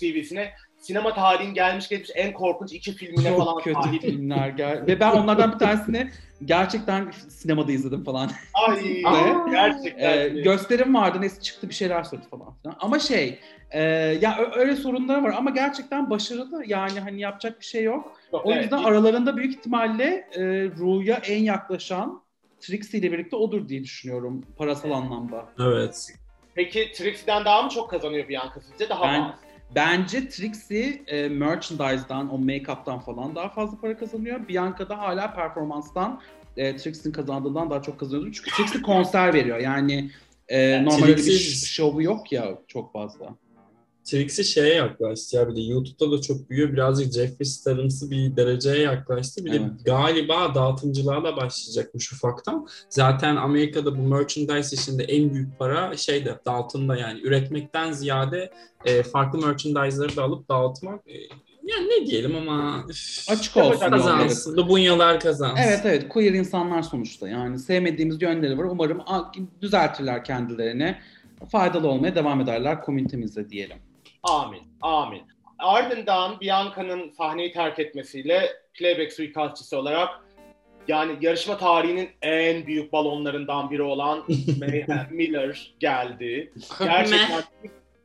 CV'sine? Sinema tarihin gelmiş geçmiş en korkunç iki filmine falan Çok kötü sahip. filmler gel. Ve ben onlardan bir tanesini gerçekten sinemada izledim falan. Ay Aa. gerçekten. Ee, gösterim vardı neyse çıktı bir şeyler söyledi falan filan. Ama şey e, ya öyle sorunları var ama gerçekten başarılı yani hani yapacak bir şey yok. Yok, O evet. yüzden aralarında büyük ihtimalle e, Ru'ya en yaklaşan Trixie ile birlikte odur diye düşünüyorum parasal anlamda. Evet. Peki Trixie'den daha mı çok kazanıyor Bianca sizce? Daha Ben- mı? Bence Trixie e, merchandise'dan, o make-up'tan falan daha fazla para kazanıyor. Bianca da hala performanstan e, Trixie'nin kazandığından daha çok kazanıyor. Çünkü Trixie konser veriyor. Yani e, normal öyle bir Trixie- ş- şovu yok ya çok fazla. Trixie şeye yaklaştı ya bir de YouTube'da da çok büyüyor. Birazcık Jeffree Star'ımsı bir dereceye yaklaştı. Bir de Evet. galiba dağıtımcılığa da başlayacakmış ufaktan. Zaten Amerika'da bu merchandise işinde en büyük para şeyde dağıtımda yani üretmekten ziyade e, farklı merchandise'ları da alıp dağıtmak. E, yani ne diyelim ama üf, Açık olsun kazansın. Dubunyalar kazansın. Evet evet queer insanlar sonuçta yani sevmediğimiz yönleri var. Umarım düzeltirler kendilerini. Faydalı olmaya devam ederler komünitemizde diyelim. Amin, amin. Ardından Bianca'nın sahneyi terk etmesiyle playback suikastçısı olarak yani yarışma tarihinin en büyük balonlarından biri olan Mayhem Miller geldi. Gerçekten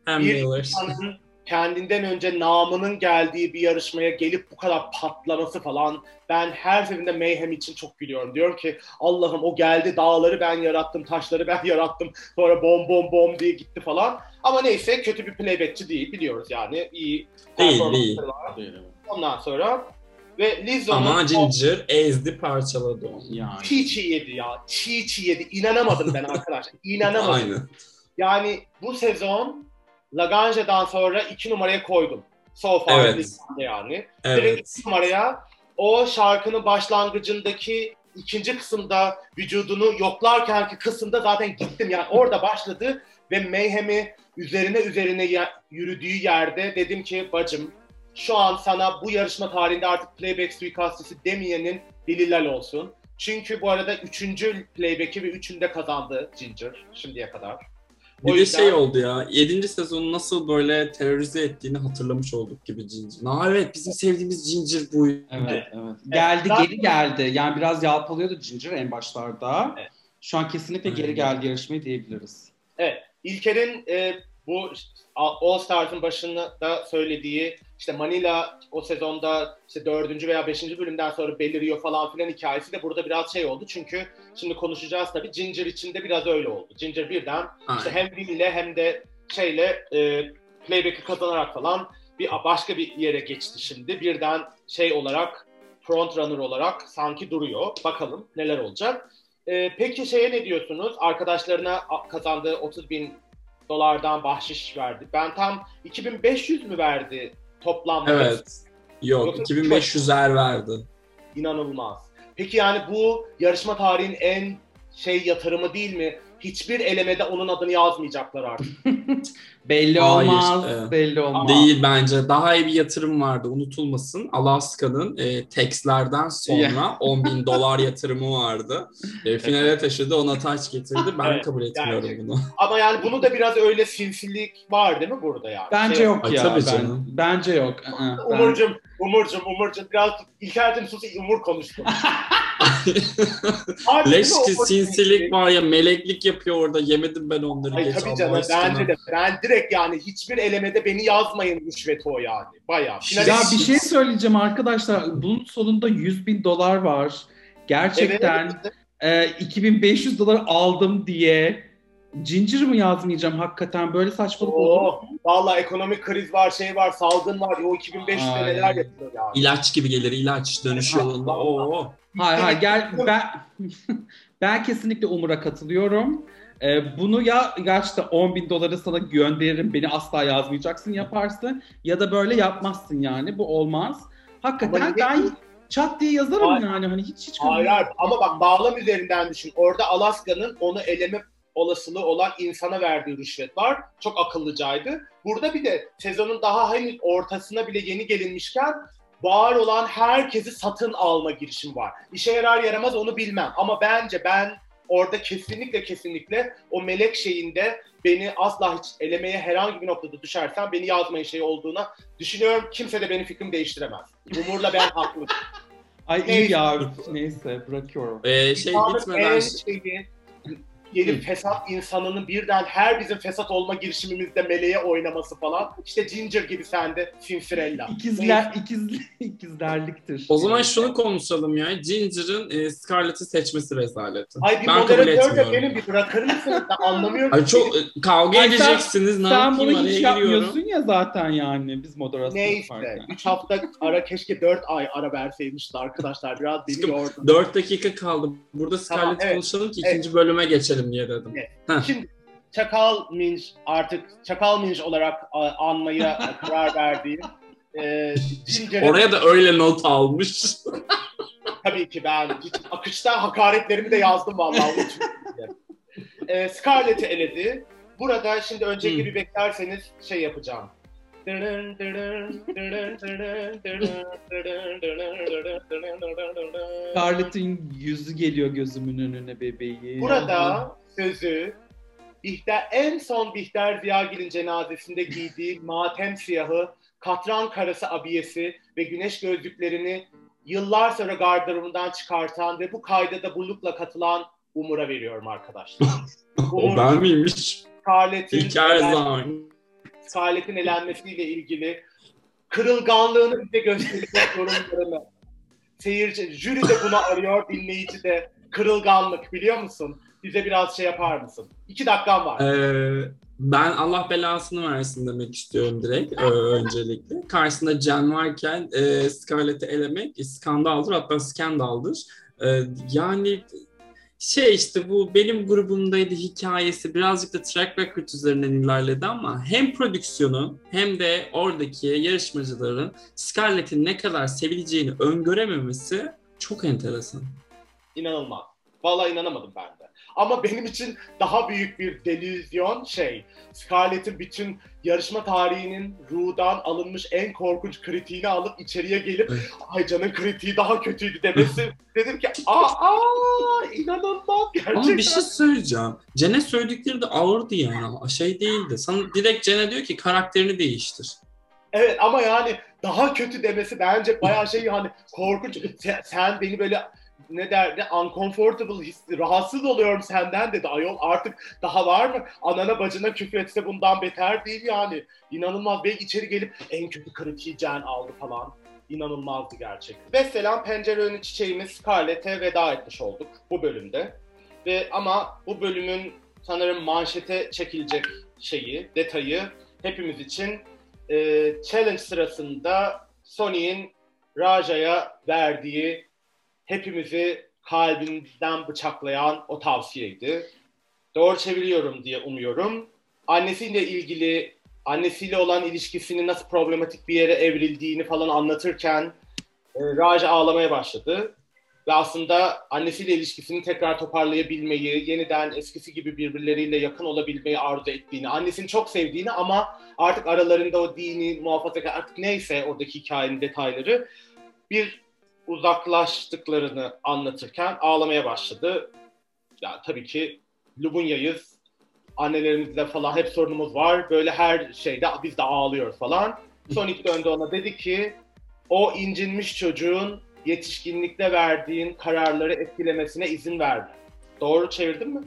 bir Miller. insanın kendinden önce namının geldiği bir yarışmaya gelip bu kadar patlaması falan ben her seferinde Mayhem için çok gülüyorum. Diyorum ki Allah'ım o geldi dağları ben yarattım, taşları ben yarattım. Sonra bom bom bom diye gitti falan. Ama neyse kötü bir playbackçi değil biliyoruz yani. iyi Değil, değil. var. Ondan sonra ve Lizzo'nun Ama o Ginger ezdi parçaladı onu. Yani. çiğ çiğ yedi ya. Çiğ çiğ yedi. İnanamadım ben arkadaşlar. İnanamadım. Aynen. Yani bu sezon Laganje'dan sonra iki numaraya koydum. So far Evet. yani. Direkt Evet. iki numaraya o şarkının başlangıcındaki ikinci kısımda vücudunu yoklarkenki kısımda zaten gittim. Yani orada başladı ve Mayhem'i üzerine üzerine yürüdüğü yerde dedim ki bacım şu an sana bu yarışma tarihinde artık playback suikastçısı demeyenin delillal olsun. Çünkü bu arada üçüncü playback'i ve üçünde kazandı Ginger şimdiye kadar. O Bir de yüzden- şey oldu ya, 7. sezonu nasıl böyle terörize ettiğini hatırlamış olduk gibi Ginger. Aa evet bizim sevdiğimiz Ginger buydu. Evet, evet. Geldi, zaten- geri geldi. Yani biraz yalpalıyordu Ginger en başlarda. Evet. Şu an kesinlikle geri Aynen. geldi yarışmayı diyebiliriz. İlker'in e, bu All Stars'ın başında da söylediği işte Manila o sezonda işte dördüncü veya beşinci bölümden sonra beliriyor falan filan hikayesi de burada biraz şey oldu. Çünkü şimdi konuşacağız tabii Ginger için de biraz öyle oldu. Ginger birden işte Aynen. hem Will'le hem de şeyle e, playback'i kazanarak falan bir başka bir yere geçti şimdi. Birden şey olarak front runner olarak sanki duruyor. Bakalım neler olacak. E, peki şeye ne diyorsunuz? Arkadaşlarına kazandığı 30 bin dolardan bahşiş verdi. Ben tam 2500 mü verdi toplamda? Evet. Yok Yoksa 2500'er verdi. İnanılmaz. Peki yani bu yarışma tarihinin en şey yatırımı değil mi? Hiçbir elemede onun adını yazmayacaklar artık. Belli Hayır, olmaz. evet. Belli olmaz. Değil bence. Daha iyi bir yatırım vardı. Unutulmasın. Alaska'nın e, Tex'lerden sonra 10 bin dolar yatırımı vardı. E, finale taşıdı. Ona taç getirdi. Ben Evet, kabul etmiyorum gerçekten. bunu. Ama yani bunu da biraz öyle sinsilik var değil mi burada yani? Bence Şey- yok ya. tabii ben- canım. Bence yok. Aa, ben- Umurcum, Umurcum, Umurcum biraz İlker'cim sus Umur konuştu. Leş ki sinsilik var ya meleklik yapıyor orada. Yemedim ben onları Ay geç tabii canım bence de. Ben direkt yani hiçbir elemede beni yazmayın rüşveti o yani. Bayağı. Finale Ya bir şey söyleyeceğim arkadaşlar. Bunun sonunda 100 bin dolar var. Gerçekten Evet. e, 2500 dolar aldım diye Ginger mı yazmayacağım hakikaten? Böyle saçmalık olur mu? Valla ekonomik kriz var, şey var, salgın var. O 2500'de Aynen. neler yapıyor yani. İlaç gibi gelir ilaç dönüş yolunda. Oo. Hayır hayır gel ben ben kesinlikle Umur'a katılıyorum. Ee, bunu ya gerçekten 10 bin doları sana gönderirim beni asla yazmayacaksın yaparsın ya da böyle yapmazsın yani bu olmaz. Hakikaten Ama ben çat diye yazarım Hayır. yani hani hiç hiç Hayır, hayır. ama bak bağlam üzerinden düşün. Orada Alaska'nın onu eleme olasılığı olan insana verdiği rüşvet var. Çok akıllıcaydı. Burada bir de sezonun daha henüz ortasına bile yeni gelinmişken var olan herkesi satın alma girişim var. İşe yarar yaramaz onu bilmem. Ama bence ben orada kesinlikle kesinlikle o melek şeyinde beni asla hiç elemeye herhangi bir noktada düşersem beni yazmayın şey olduğuna düşünüyorum. Kimse de benim fikrimi değiştiremez. Umur'la ben haklıyım. Ay iyi Neyse. ya neyse bırakıyorum. Ee, şey Dünyanın bitmeden en şeyi, gelip fesat insanının birden her bizim fesat olma girişimimizde meleğe oynaması falan. İşte Ginger gibi sende Cinderella. İkizler ikiz ikizlerliktir. o zaman şunu konuşalım ya. Ginger'ın e, Scarlett'ı seçmesi rezaleti. Ay bir ben moderatör de etmiyorum. beni bir bırakır mısınız? Ben anlamıyorum. Ay çok e, kavga Ay sen- edeceksiniz. Ne Sen bunu hiç giriyorum. yapmıyorsun ya zaten yani biz moderasyon Neyse. yaparken. 3 hafta ara keşke 4 ay ara verseymişti arkadaşlar. Biraz beni yordu. 4 dakika kaldı. Burada Tamam, Scarlett evet. konuşalım ki Evet. ikinci bölüme geçelim diye dedim. Evet. Şimdi Çakal Minj artık Çakal Minj olarak anmaya karar verdiğim e, Oraya da öyle not almış. Tabii ki ben hiç akışta hakaretlerimi de yazdım vallahi. ee, Scarlett'i eledi. Burada şimdi önceki Hmm. bir beklerseniz şey yapacağım. Scarlett'in yüzü geliyor gözümün önüne bebeği. Burada sözü Bihter, en son Bihter Ziyagil'in cenazesinde giydiği matem siyahı, katran karası abiyesi ve güneş gözlüklerini yıllar sonra gardırobundan çıkartan ve bu kayda da bu lookla katılan Umur'a veriyorum arkadaşlar. o ben miymiş? Scarlett'in İlk her Scarlett'in elenmesiyle ilgili kırılganlığını bize gösterecek yorumlarını. Seyirci, jüri de bunu arıyor, dinleyici de. Kırılganlık biliyor musun? Bize biraz şey yapar mısın? İki dakikan var. Ee, ben Allah belasını versin demek istiyorum direkt ö- öncelikle. Karşısında Jen varken e, Scarlett'i elemek skandaldır hatta skandaldır. E, yani şey işte bu benim grubumdaydı hikayesi birazcık da track record üzerinden ilerledi ama hem prodüksiyonu hem de oradaki yarışmacıların Scarlett'in ne kadar sevileceğini öngörememesi çok enteresan. İnanılmaz. Vallahi inanamadım ben. Ama benim için daha büyük bir delüzyon şey. Scarlett'in bütün yarışma tarihinin ruhdan alınmış en korkunç kritiğini alıp içeriye gelip ay canın kritiği daha kötüydü demesi. Dedim ki aa, aa inanılmaz gerçekten. Ama bir şey söyleyeceğim. Cen'e söyledikleri de ağırdı yani. Şey değildi. Sana direkt Cen'e diyor ki karakterini değiştir. Evet ama yani daha kötü demesi bence bayağı şey hani korkunç. Sen, sen beni böyle ne derdi? Uncomfortable hissi rahatsız oluyorum senden dedi ayol. Artık daha var mı? Anana bacına küfür etse bundan beter değil yani. İnanılmaz belki içeri gelip en kötü kırık yiyeceğin aldı falan. İnanılmazdı gerçekten. Ve selam pencere önü çiçeğimiz Scarlett'e veda etmiş olduk bu bölümde. Ve ama bu bölümün sanırım manşete çekilecek şeyi, detayı hepimiz için e, challenge sırasında Sony'in Raja'ya verdiği hepimizi kalbinden bıçaklayan o tavsiyeydi. Doğru çeviriyorum diye umuyorum. Annesiyle ilgili, annesiyle olan ilişkisinin nasıl problematik bir yere evrildiğini falan anlatırken e, Raja ağlamaya başladı. Ve aslında annesiyle ilişkisini tekrar toparlayabilmeyi, yeniden eskisi gibi birbirleriyle yakın olabilmeyi arzu ettiğini, annesini çok sevdiğini ama artık aralarında o dini, muhafazakar artık neyse oradaki hikayenin detayları bir uzaklaştıklarını anlatırken ağlamaya başladı. Ya tabii ki Lubunya'yız. Annelerimizle falan hep sorunumuz var. Böyle her şeyde biz de ağlıyoruz falan. Sonic döndü ona dedi ki o incinmiş çocuğun yetişkinlikte verdiğin kararları etkilemesine izin verme. Doğru çevirdim mi?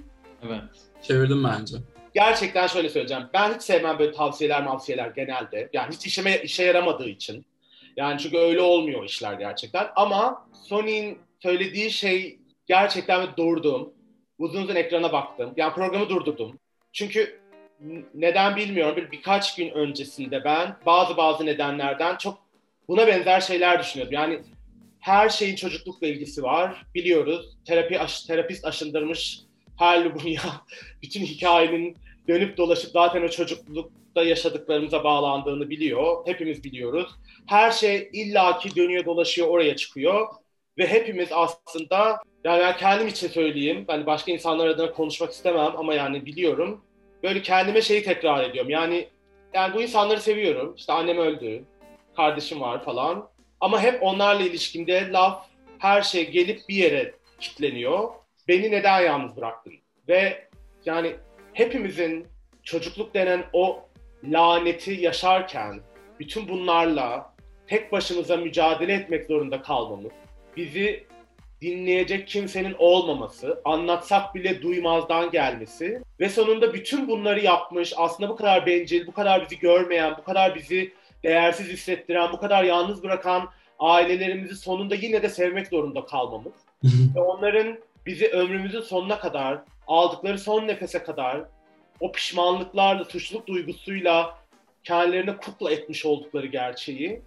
Evet. Çevirdim bence. Gerçekten şöyle söyleyeceğim. Ben hiç sevmem böyle tavsiyeler mavsiyeler genelde. Yani hiç işime, işe yaramadığı için. Yani çünkü öyle olmuyor işler gerçekten. Ama Sony'in söylediği şey gerçekten durdum. Uzun uzun ekrana baktım. Yani programı durdurdum. Çünkü neden bilmiyorum. Bir birkaç gün öncesinde ben bazı bazı nedenlerden çok buna benzer şeyler düşünüyordum. Yani her şeyin çocuklukla ilgisi var. Biliyoruz. Terapi aş, terapist aşındırmış her Lubunya bütün hikayenin dönüp dolaşıp zaten o çocuklukta yaşadıklarımıza bağlandığını biliyor. Hepimiz biliyoruz. Her şey illaki dönüyor dolaşıyor oraya çıkıyor. Ve hepimiz aslında yani ben kendim için söyleyeyim. Ben başka insanlar adına konuşmak istemem ama yani biliyorum. Böyle kendime şeyi tekrar ediyorum. Yani yani bu insanları seviyorum. İşte annem öldü. Kardeşim var falan. Ama hep onlarla ilişkimde laf, her şey gelip bir yere kitleniyor. Beni neden yalnız bıraktın? Ve yani hepimizin çocukluk denen o laneti yaşarken bütün bunlarla tek başımıza mücadele etmek zorunda kalmamız, bizi dinleyecek kimsenin olmaması, anlatsak bile duymazdan gelmesi ve sonunda bütün bunları yapmış, aslında bu kadar bencil, bu kadar bizi görmeyen, bu kadar bizi değersiz hissettiren, bu kadar yalnız bırakan ailelerimizi sonunda yine de sevmek zorunda kalmamız ve onların bizi ömrümüzün sonuna kadar, aldıkları son nefese kadar o pişmanlıklarla, suçluluk duygusuyla kendilerine kukla etmiş oldukları gerçeği.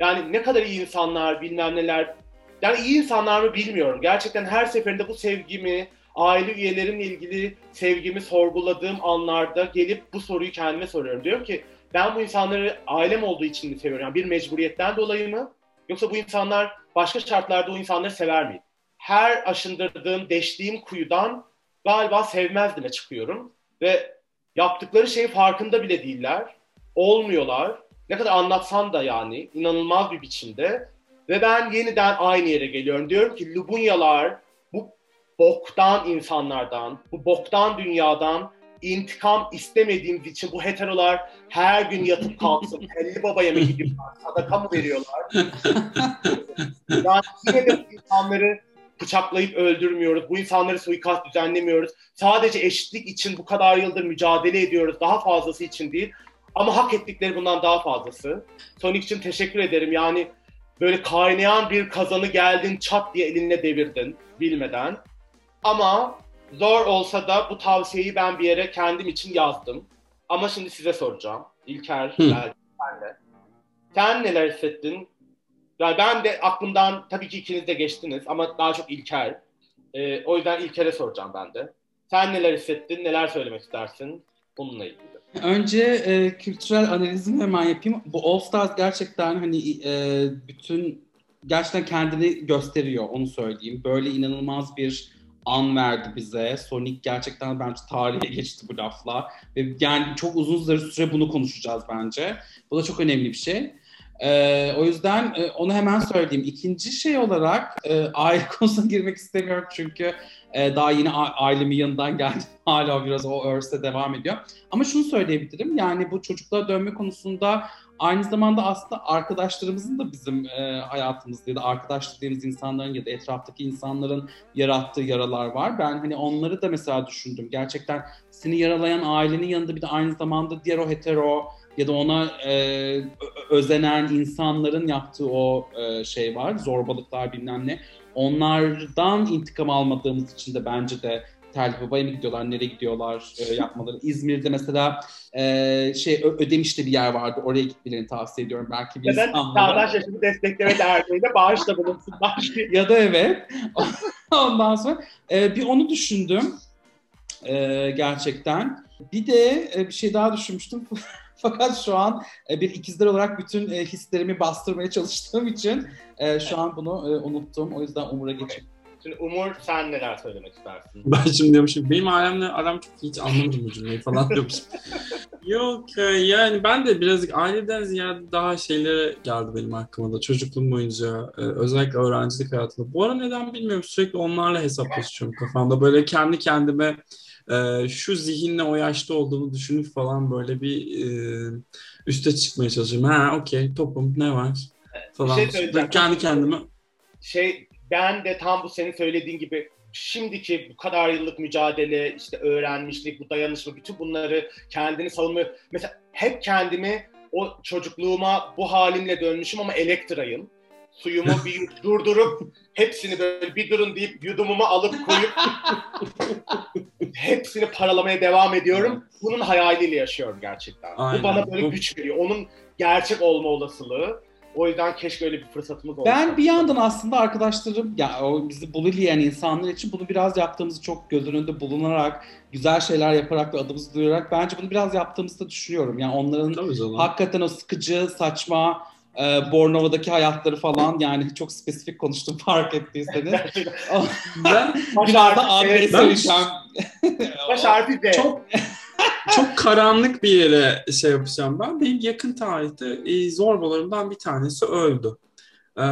Yani ne kadar iyi insanlar, bilmem neler. Yani iyi insanlar mı bilmiyorum. Gerçekten her seferinde bu sevgimi, aile üyelerimle ilgili sevgimi sorguladığım anlarda gelip bu soruyu kendime soruyorum. Diyorum ki ben bu insanları ailem olduğu için mi seviyorum? Yani bir mecburiyetten dolayı mı? Yoksa bu insanlar başka şartlarda o insanları sever miyim? Her aşındırdığım, deştiğim kuyudan galiba sevmezdime çıkıyorum. Ve yaptıkları şeyin farkında bile değiller. Olmuyorlar. Ne kadar anlatsan da yani inanılmaz bir biçimde. Ve ben yeniden aynı yere geliyorum. Diyorum ki Lubunyalar bu boktan insanlardan, bu boktan dünyadan intikam istemediğimiz için bu heterolar her gün yatıp kalksın. Helli baba yemeği gibi sadaka mı veriyorlar? yani yine de insanları bıçaklayıp öldürmüyoruz. Bu insanları suikast düzenlemiyoruz. Sadece eşitlik için bu kadar yıldır mücadele ediyoruz. Daha fazlası için değil. Ama hak ettikleri bundan daha fazlası. Sonic için teşekkür ederim. Yani böyle kaynayan bir kazanı geldin çat diye elinle devirdin bilmeden. Ama zor olsa da bu tavsiyeyi ben bir yere kendim için yazdım. Ama şimdi size soracağım. İlker, Hı. belki sen de. Sen neler hissettin? Yani ben de aklımdan tabii ki ikiniz de geçtiniz ama daha çok İlker. Ee, o yüzden İlker'e soracağım ben de. Sen neler hissettin, neler söylemek istersin bununla ilgili? Önce e, kültürel analizimi hemen yapayım. Bu All Stars gerçekten hani e, bütün gerçekten kendini gösteriyor onu söyleyeyim. Böyle inanılmaz bir an verdi bize. Sonic gerçekten bence tarihe geçti bu lafla. Ve yani çok uzun süre bunu konuşacağız bence. Bu da çok önemli bir şey. Ee, o yüzden e, onu hemen söyleyeyim. İkinci şey olarak e, aile konusuna girmek istemiyorum çünkü e, daha yeni ailemin yanından geldim. Hala biraz o örse devam ediyor. Ama şunu söyleyebilirim yani bu çocuklara dönme konusunda aynı zamanda aslında arkadaşlarımızın da bizim e, hayatımızda ya da arkadaş dediğimiz insanların ya da etraftaki insanların yarattığı yaralar var. Ben hani onları da mesela düşündüm. Gerçekten seni yaralayan ailenin yanında bir de aynı zamanda diğer o hetero ya da ona e, özenen insanların yaptığı o e, şey var. Zorbalıklar bilmem ne. Onlardan intikam almadığımız için de bence de Tel Baba'ya mı gidiyorlar, nereye gidiyorlar e, yapmaları. İzmir'de mesela e, şey Ödemiş'te bir yer vardı. Oraya gitmelerini tavsiye ediyorum. Belki bir da Çağdaş Yaşamı Destekleme Derneği'ne bağışla bulunsunlar. ya da evet. Ondan sonra e, bir onu düşündüm. E, gerçekten. Bir de e, bir şey daha düşünmüştüm. Fakat şu an e, bir ikizler olarak bütün e, hislerimi bastırmaya çalıştığım için e, şu an bunu e, unuttum. O yüzden Umur'a geçeyim. Şimdi Umur sen neler söylemek istersin? Ben şimdi diyormuşum benim ailemle aram çok hiç anlamadım bu cümleyi falan diyormuşum. Yok yani ben de birazcık aileden ziyade daha şeylere geldi benim aklıma da çocukluğum boyunca özellikle öğrencilik hayatında. Bu ara neden bilmiyorum sürekli onlarla hesaplaşıyorum kafamda. Böyle kendi kendime şu zihinle o yaşta olduğumu düşünüp falan böyle bir üste çıkmaya çalışıyorum. Ha okey topum ne var falan. Bir şey kendi kendime. Şey ben de tam bu senin söylediğin gibi şimdiki bu kadar yıllık mücadele, işte öğrenmişlik, bu dayanışma, bütün bunları kendini savunma. Mesela hep kendimi o çocukluğuma bu halimle dönmüşüm ama elektrayım. Suyumu bir durdurup hepsini böyle bir durun deyip yudumumu alıp koyup hepsini paralamaya devam ediyorum. Bunun hayaliyle yaşıyorum gerçekten. Aynen. Bu bana böyle güç veriyor. Onun gerçek olma olasılığı. O yüzden keşke öyle bir fırsatımız olsa. Ben bir yandan aslında arkadaşlarım, ya o bizi bullyleyen insanlar için bunu biraz yaptığımızı çok göz önünde bulunarak, güzel şeyler yaparak ve adımızı duyurarak bence bunu biraz yaptığımızı da düşünüyorum. Yani onların hakikaten o sıkıcı, saçma, e, Bornova'daki hayatları falan yani çok spesifik konuştum fark ettiyseniz. ben biraz da adres söyleyeceğim. Baş harfi de. Çok çok karanlık bir yere şey yapacağım ben. Benim yakın tarihte e, zorbalarımdan bir tanesi öldü. Ee,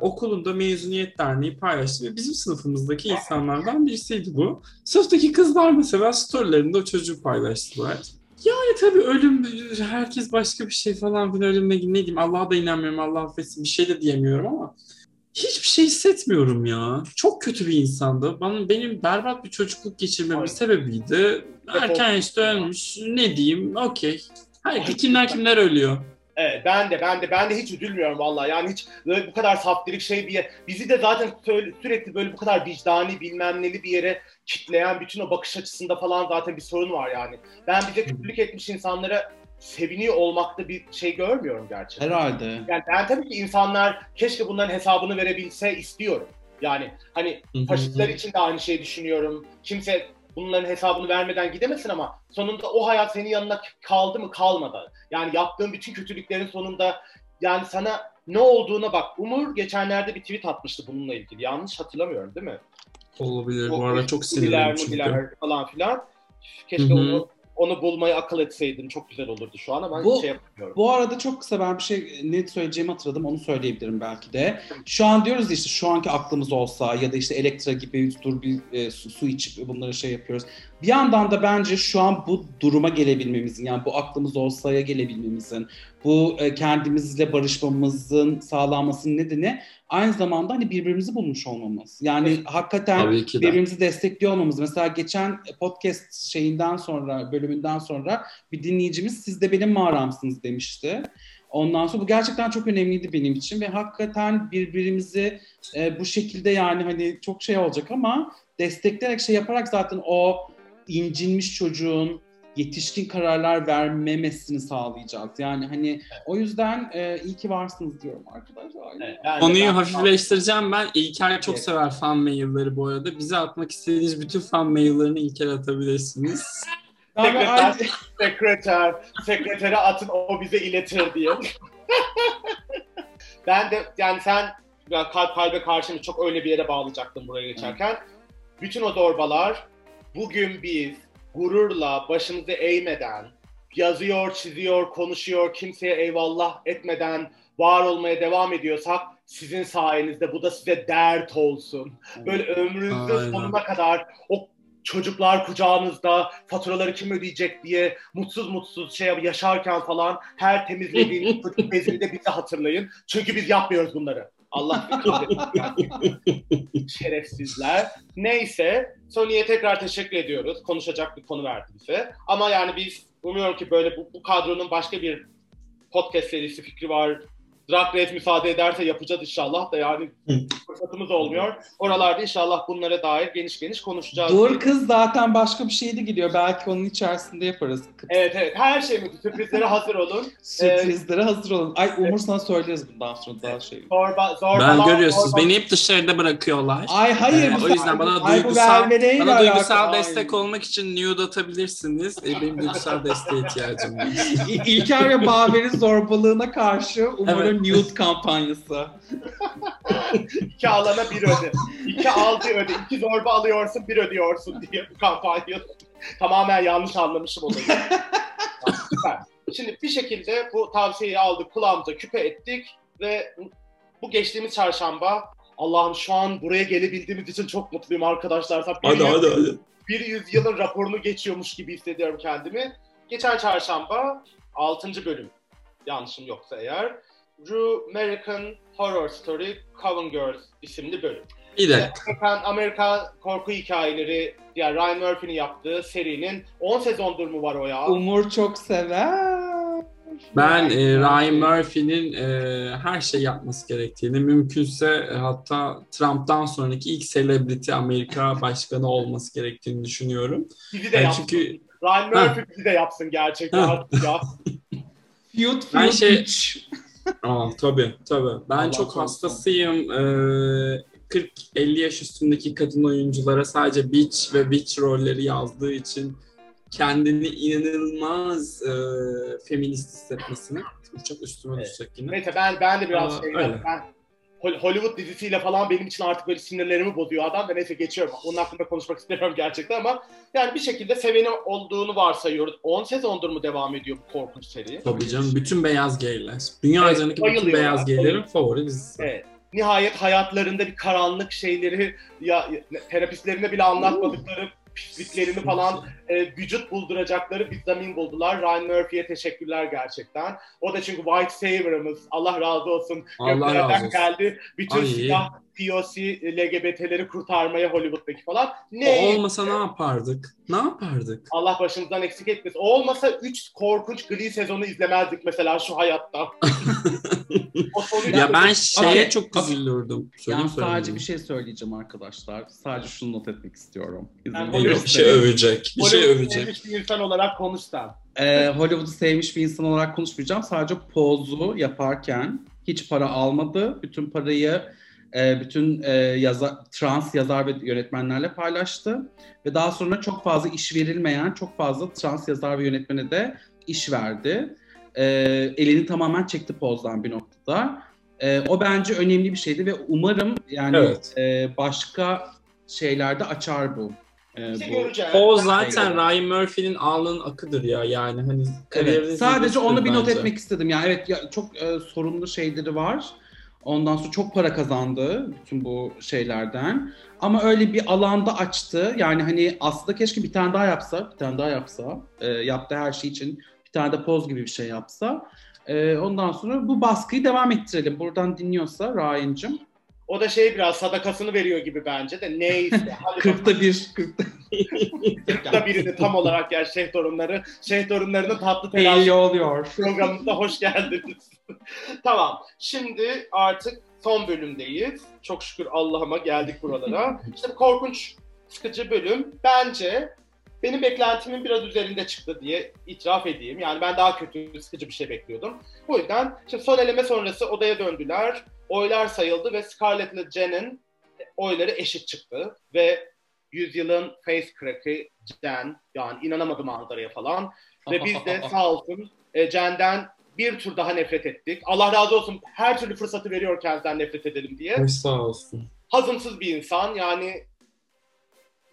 okulunda mezuniyet derneği paylaştı ve bizim sınıfımızdaki insanlardan birisiydi bu. Sınıftaki kızlar mesela storylerinde o çocuğu paylaştılar. Yani tabii ölüm, herkes başka bir şey falan filan ölümle ne diyeyim Allah'a da inanmıyorum, Allah affetsin bir şey de diyemiyorum ama hiçbir şey hissetmiyorum ya. Çok kötü bir insandı. Bana, benim berbat bir çocukluk geçirmemin sebebiydi. Erken işte ölmüş. Ne diyeyim? Okey. Hayır, kimler kimler ölüyor. Evet, ben de ben de ben de hiç üzülmüyorum vallahi. Yani hiç böyle bu kadar saftirik şey bir yer. Bizi de zaten sürekli böyle bu kadar vicdani bilmem neli bir yere kitleyen bütün o bakış açısında falan zaten bir sorun var yani. Ben bize kötülük etmiş insanlara seviniyor olmakta bir şey görmüyorum gerçekten. Herhalde. Yani ben tabii ki insanlar keşke bunların hesabını verebilse istiyorum. Yani hani faşistler için de aynı şeyi düşünüyorum. Kimse bunların hesabını vermeden gidemesin ama sonunda o hayat senin yanına kaldı mı kalmadı. Yani yaptığın bütün kötülüklerin sonunda yani sana ne olduğuna bak. Umur geçenlerde bir tweet atmıştı bununla ilgili. Yanlış hatırlamıyorum değil mi? Olabilir. Bu arada çok sinirlendim çünkü. falan filan. Keşke Hı-hı. onu onu bulmayı akıl etseydim çok güzel olurdu şu an ama bu, şey yapmıyorum. Bu arada çok kısa ben bir şey ne söyleyeceğimi hatırladım onu söyleyebilirim belki de. Şu an diyoruz işte şu anki aklımız olsa ya da işte Elektra gibi dur bir e, su, su içip bunları şey yapıyoruz. Bir yandan da bence şu an bu duruma gelebilmemizin yani bu aklımız olsaya gelebilmemizin, bu e, kendimizle barışmamızın sağlanmasının nedeni aynı zamanda hani birbirimizi bulmuş olmamız. Yani evet. hakikaten birbirimizi destekliyor olmamız. Mesela geçen podcast şeyinden sonra, bölümünden sonra bir dinleyicimiz siz de benim mağaramsınız demişti. Ondan sonra bu gerçekten çok önemliydi benim için ve hakikaten birbirimizi e, bu şekilde yani hani çok şey olacak ama destekleyerek şey yaparak zaten o incinmiş çocuğun yetişkin kararlar vermemesini sağlayacağız. Yani hani o yüzden e, iyi ki varsınız diyorum arkadaşlar. Evet, yani Konuyu ben, hafifleştireceğim ben. İlker çok evet. sever fan mailleri bu arada. Bize atmak istediğiniz bütün fan maillerini İlker atabilirsiniz. sekreter, sekreter, sekretere atın o bize iletir diye. ben de yani sen kalp kalbe karşımı çok öyle bir yere bağlayacaktım buraya geçerken. Bütün o zorbalar bugün biz gururla başımızı eğmeden, yazıyor, çiziyor, konuşuyor, kimseye eyvallah etmeden var olmaya devam ediyorsak sizin sayenizde bu da size dert olsun. Böyle ömrünüzün sonuna kadar o çocuklar kucağınızda faturaları kim ödeyecek diye mutsuz mutsuz şey yaşarken falan her temizlediğiniz çocuk bezini de bize hatırlayın. Çünkü biz yapmıyoruz bunları. Allah Şerefsizler. Neyse Sony'ye tekrar teşekkür ediyoruz. Konuşacak bir konu verdi bize. Ama yani biz umuyorum ki böyle bu, bu kadronun başka bir podcast serisi fikri var. Drag Race müsaade ederse yapacağız inşallah da yani fırsatımız olmuyor. Oralarda inşallah bunlara dair geniş geniş konuşacağız. Dur kız zaten başka bir şey de gidiyor. Belki onun içerisinde yaparız. Evet evet her şeyimiz sürprizlere hazır olun. Sürprizlere hazır olun. Ay Umur sana söyleriz bundan sonra daha şey. Zorba, zorba, ben görüyorsunuz beni hep dışarıda bırakıyorlar. Ay hayır. Ee, o yüzden bana duygusal bana duygusal destek Ay. olmak için nude atabilirsiniz. Ee, benim duygusal desteğe ihtiyacım var. İlker ve Baver'in zorbalığına karşı umarım evet. Nude kampanyası. İki alana bir öde. İki al bir öde. İki zorba alıyorsun bir ödüyorsun diye bu kampanya. Tamamen yanlış anlamışım olayı. Süper. Şimdi bir şekilde bu tavsiyeyi aldık, kulağımıza küpe ettik ve bu geçtiğimiz çarşamba Allah'ım şu an buraya gelebildiğimiz için çok mutluyum arkadaşlar. Bir hadi hadi hadi. Bir yüzyılın raporunu geçiyormuş gibi hissediyorum kendimi. Geçen çarşamba 6. bölüm yanlışım yoksa eğer True American Horror Story Coven Girls isimli bölüm. Bir de. Amerikan, Amerika korku hikayeleri yani Ryan Murphy'nin yaptığı serinin 10 sezondur mu var o ya? Umur çok sever. Ben e, Ryan Murphy'nin e, her şey yapması gerektiğini, mümkünse e, hatta Trump'tan sonraki ilk celebrity Amerika başkanı olması gerektiğini düşünüyorum. Bizi de yani yapsın. Çünkü... Ryan Murphy bizi de yapsın gerçekten ya. Feud, feud, ben şey... Aa, tabii tabii. Ben Allah çok hastasıyım. Ee, 40-50 yaş üstündeki kadın oyunculara sadece bitch ve witch rolleri yazdığı için kendini inanılmaz e, feminist hissetmesine çok üstüme evet. düşecek yine. Neyse ben, ben de biraz Aa, şey, ben Hollywood dizisiyle falan benim için artık böyle sinirlerimi bozuyor adam ve neyse geçiyorum. Onun hakkında konuşmak istemiyorum gerçekten ama yani bir şekilde seveni olduğunu varsayıyoruz. 10 sezondur mu devam ediyor bu korkunç seri? Tabii canım. Bütün beyaz geyler. Dünya evet, üzerindeki bütün beyaz geylerin favori dizisi. Evet. Nihayet hayatlarında bir karanlık şeyleri ya terapistlerine bile anlatmadıkları pisliklerini falan e, vücut bulduracakları bir zemin buldular. Ryan Murphy'ye teşekkürler gerçekten. O da çünkü White Savior'ımız. Allah razı olsun. Allah razı olsun. geldi. Bütün Ay. siyah POC LGBT'leri kurtarmaya Hollywood'daki falan. Ne? O olmasa ne yapardık? Ne yapardık? Allah başımızdan eksik etmesin. O olmasa 3 korkunç Glee sezonu izlemezdik mesela şu hayatta. ya ben şeye okay. çok üzülürdüm. Yani sadece bir şey söyleyeceğim arkadaşlar. Sadece şunu not etmek istiyorum. Yani bir şey övecek. Bir şey övecek. Sevmiş bir insan olarak konuşsan. Ee, Hollywood'u sevmiş bir insan olarak konuşmayacağım. Sadece pozu yaparken hiç para almadı. Bütün parayı e, bütün e, yaza, trans yazar ve yönetmenlerle paylaştı. Ve daha sonra çok fazla iş verilmeyen, çok fazla trans yazar ve yönetmene de iş verdi. E, elini tamamen çekti pozdan bir noktada. E, o bence önemli bir şeydi ve umarım yani evet. e, başka şeylerde açar bu. Ee, bu. O zaten Ryan Murphy'nin alnının akıdır ya yani hani evet, sadece onu bir not etmek istedim yani evet ya, çok e, sorunlu şeyleri var Ondan sonra çok para kazandı bütün bu şeylerden. Ama öyle bir alanda açtı. Yani hani aslında keşke bir tane daha yapsa, bir tane daha yapsa. E, yaptığı her şey için bir tane de poz gibi bir şey yapsa. E, ondan sonra bu baskıyı devam ettirelim. Buradan dinliyorsa Ryan'cığım. O da şey biraz sadakasını veriyor gibi bence de neyse. Kırkta bir. Kırkta. birini tam olarak yani şeyh torunları. Şeyh torunlarının tatlı telaşı. oluyor. Programımıza hoş geldiniz. tamam. Şimdi artık son bölümdeyiz. Çok şükür Allah'ıma geldik buralara. İşte bu korkunç sıkıcı bölüm bence benim beklentimin biraz üzerinde çıktı diye itiraf edeyim. Yani ben daha kötü, sıkıcı bir şey bekliyordum. Bu yüzden şimdi son eleme sonrası odaya döndüler. Oylar sayıldı ve Scarlett ile Jen'in oyları eşit çıktı. Ve yüzyılın face crack'i Jen, yani inanamadım manzaraya falan. Ve biz de sağ olsun e, Jen'den bir tur daha nefret ettik. Allah razı olsun her türlü fırsatı veriyor kendisinden nefret edelim diye. Ay sağ olsun. Hazımsız bir insan yani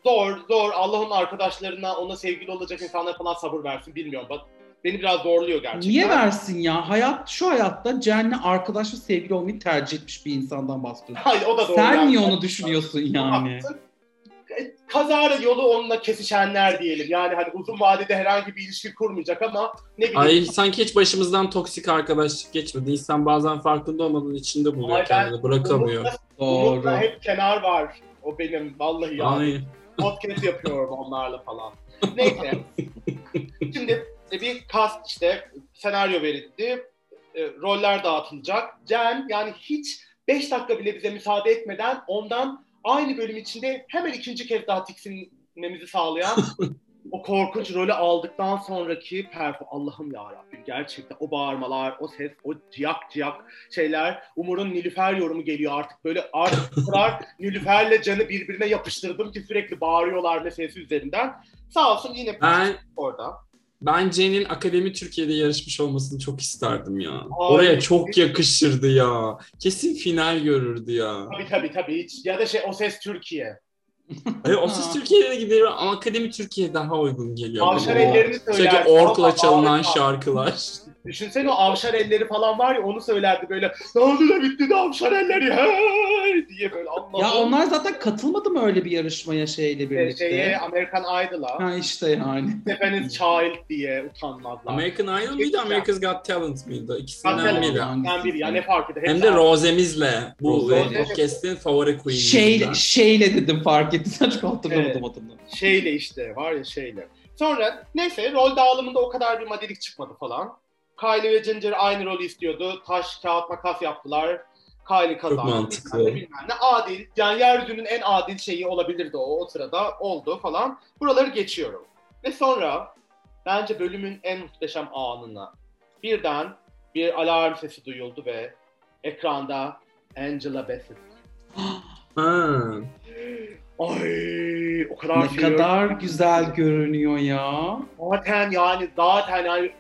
zor zor Allah'ın arkadaşlarına ona sevgili olacak insanlara falan sabır versin bilmiyorum. Bak, beni biraz zorluyor gerçekten. Niye versin ya? Hayat şu hayatta Cenne arkadaş ve sevgili olmayı tercih etmiş bir insandan bahsediyorsun. Hayır o da doğru. Sen niye onu düşünüyorsun yani? e, kazara yolu onunla kesişenler diyelim. Yani hani uzun vadede herhangi bir ilişki kurmayacak ama ne bileyim. Ay sanki hiç başımızdan toksik arkadaşlık geçmedi. İnsan bazen farkında olmadan içinde buluyor Ay kendini, bırakamıyor. Umut'la, Doğru. Umut'la hep kenar var. O benim vallahi ya. Ay. Podcast yapıyorum onlarla falan. Neyse. Şimdi bir cast işte senaryo verildi. E, roller dağıtılacak. Cem yani hiç 5 dakika bile bize müsaade etmeden ondan aynı bölüm içinde hemen ikinci kez daha tiksinmemizi sağlayan o korkunç rolü aldıktan sonraki perform Allah'ım ya Rabbim gerçekten o bağırmalar, o ses, o ciyak ciyak şeyler. Umur'un Nilüfer yorumu geliyor artık böyle artık kadar Nilüfer'le Can'ı birbirine yapıştırdım ki sürekli bağırıyorlar meselesi üzerinden. Sağ olsun yine Ben orada. Ben Jen'in Akademi Türkiye'de yarışmış olmasını çok isterdim ya. Ay. Oraya çok yakışırdı ya. Kesin final görürdü ya. Tabii tabii tabii hiç. Ya da şey O Ses Türkiye. Hayır, o siz Türkiye'de giderim ama Akademi Türkiye daha uygun geliyor. Bana. ellerini söyler. Sürekli orkla çalınan şarkılar. Düşünsene o avşar elleri falan var ya onu söylerdi böyle. Ne oldu da bitti de avşar elleri hey! diye böyle Allah'ım. Ya onlar zaten katılmadı mı öyle bir yarışmaya şeyle Ee, birlikte? şeye, American Idol'a. Ha işte yani. Stephen's Child diye utanmazlar. American Idol mıydı, America's Got Talent mıydı? İkisinden biri. Ben bir ya ne fark eder. Hem de. Rose'mizle. Bu Rose. e, podcast'in favori queen'imizden. Şeyle, şeyle dedim fark ettiysen çok hatırlamadım Evet. adını. şeyle işte var ya şeyle. Sonra neyse rol dağılımında o kadar bir madilik çıkmadı falan. Kylie ve Ginger aynı rolü istiyordu. Taş, kağıt, makas yaptılar. Kylie kazandı. mantıklı. Bilmem ne, bilmem ne. Adil. Yani yeryüzünün en adil şeyi olabilirdi o, o sırada. Oldu falan. Buraları geçiyorum. Ve sonra bence bölümün en muhteşem anına birden bir alarm sesi duyuldu ve ekranda Angela Bassett. Ay o kadar Ne seviyorum. kadar güzel görünüyor ya. Zaten yani zaten yani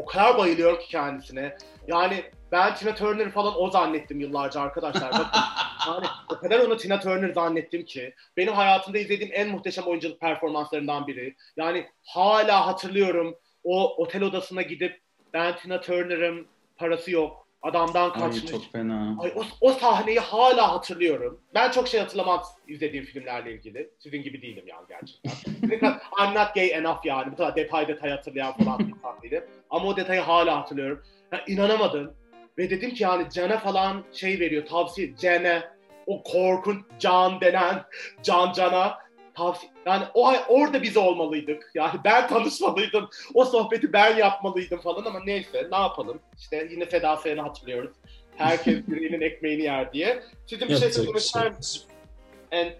o kadar bayılıyorum ki kendisine. Yani ben Tina Turner falan o zannettim yıllarca arkadaşlar. Bakın yani o kadar onu Tina Turner zannettim ki. Benim hayatımda izlediğim en muhteşem oyunculuk performanslarından biri. Yani hala hatırlıyorum o otel odasına gidip ben Tina Turner'ım parası yok. Adamdan Ay kaçmış. çok fena. Ay, o, o sahneyi hala hatırlıyorum. Ben çok şey hatırlamam izlediğim filmlerle ilgili. Sizin gibi değilim yani gerçekten. I'm not gay enough yani. Bu kadar detay detay hatırlayan falan bir değilim. Ama o detayı hala hatırlıyorum. Ya, inanamadım. Ve dedim ki yani Can'a falan şey veriyor tavsiye. Can'e o korkunç Can denen Can Can'a tavsiye. Yani o ay orada biz olmalıydık. Yani ben tanışmalıydım. O sohbeti ben yapmalıydım falan ama neyse ne yapalım. İşte yine Seda Sayan'ı hatırlıyoruz. Herkes yüreğinin ekmeğini yer diye. Sizin bir şey söylemek şey ister misiniz?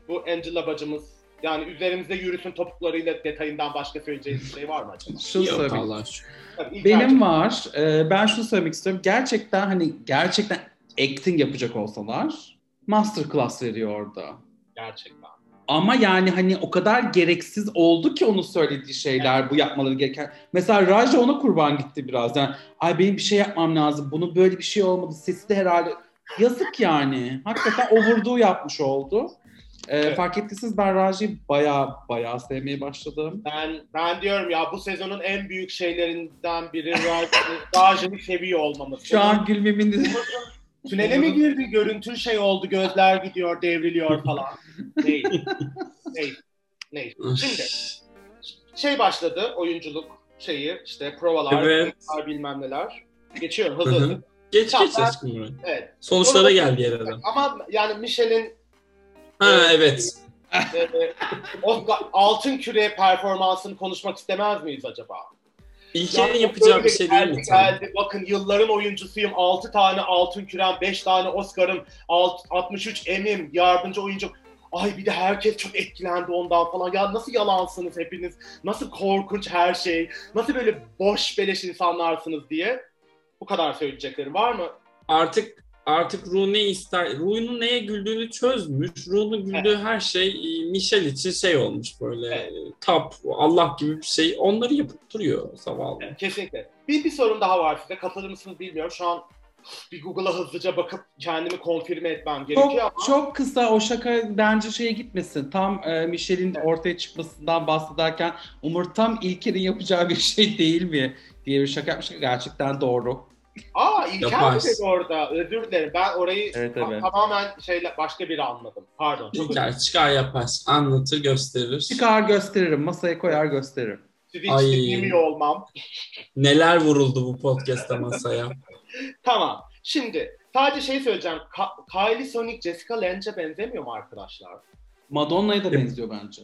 Bu Angela bacımız. Yani üzerimizde yürüsün topuklarıyla detayından başka söyleyeceğiniz bir şey var mı acaba? Şunu Yok söyleyeyim. Allah. Tabii, Benim var. Ee, ben şunu söylemek istiyorum. Gerçekten hani gerçekten acting yapacak olsalar masterclass veriyor orada. Gerçekten. Ama yani hani o kadar gereksiz oldu ki onun söylediği şeyler, bu yapmaları gereken. Mesela Raja ona kurban gitti biraz. Yani ay benim bir şey yapmam lazım. Bunun böyle bir şey olmadı. Sesi de herhalde yazık yani. Hakikaten o vurduğu yapmış oldu. Ee, Evet. Fark ettiyseniz ben Raja'yı baya baya sevmeye başladım. Ben ben diyorum ya bu sezonun en büyük şeylerinden biri Raj- Raj'ını seviyor olmamız. Şu an gülmemin Tünele mi girdi? Görüntün şey oldu, gözler gidiyor, devriliyor falan. Ney? Ney? Ney? Şimdi şey başladı oyunculuk şeyi işte provalar, Evet. bilmem neler. Geçiyorum hızlı Hı hı. hızlı. Geç geç aşkım. Evet. Sonuçlara gel diğer adam. Ama yani Michel'in Ha evet. e, Oscar altın küre performansını konuşmak istemez miyiz acaba? İlker'in yapacağı bir şey değil mi? geldi. Bakın yılların oyuncusuyum. 6 tane altın kürem, 5 tane Oscar'ım, alt- 63 Emmy'm, yardımcı oyuncu. Ay bir de herkes çok etkilendi ondan falan. Ya nasıl yalansınız hepiniz? Nasıl korkunç her şey? Nasıl böyle boş beleş insanlarsınız diye. Bu kadar söyleyeceklerim var mı? Artık artık Ru ne ister? Ru'nun neye güldüğünü çözmüş. Ru'nun güldüğü her şey e, Michel için şey olmuş böyle Evet. e, tap, Allah gibi bir şey. Onları yapıp duruyor zavallı. Kesinlikle. Bir, bir sorun daha var size. Katılır mısınız bilmiyorum. Şu an bir Google'a hızlıca bakıp kendimi konfirme etmem gerekiyor Çok, ama. çok kısa o şaka bence şeye gitmesin. Tam e, Michel'in ortaya çıkmasından bahsederken Umur tam İlker'in yapacağı bir şey değil mi diye bir şaka yapmış. Gerçekten doğru. Aa İlker mi dedi orada? Özür dilerim. Ben orayı Evet, evet. tamamen şeyle başka biri anladım. Pardon. İlker çıkar yapar. Anlatır gösterir. Çıkar gösteririm, masaya koyar gösteririm. Sizi hiç Ay. dinlemiyor olmam. Neler vuruldu bu podcast'ta masaya. Tamam. Şimdi sadece şey söyleyeceğim. Ka- Kylie Sonic Jessica Lange'e benzemiyor mu arkadaşlar? Madonna'ya da benziyor bence.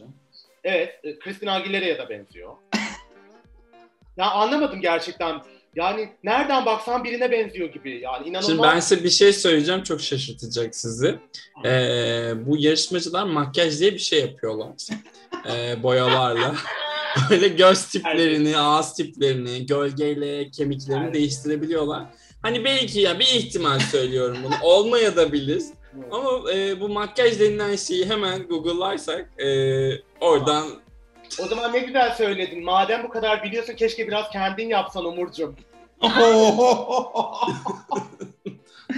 Evet. e, Christina Aguilera'ya da benziyor. ya anlamadım gerçekten. Yani nereden baksan birine benziyor gibi. Yani inanılmaz. Şimdi ben size bir şey söyleyeceğim çok şaşırtacak sizi. Ee, bu yarışmacılar makyaj diye bir şey yapıyorlar. Ee, boyalarla. Böyle göz tiplerini, ağız tiplerini, gölgeyle kemiklerini Evet. değiştirebiliyorlar. Hani belki ya bir ihtimal söylüyorum bunu. Olmaya da bilir. Ama e, bu makyaj denilen şeyi hemen Google'larsak e, oradan O zaman ne güzel söyledin. Madem bu kadar biliyorsun keşke biraz kendin yapsan Umurcuğum.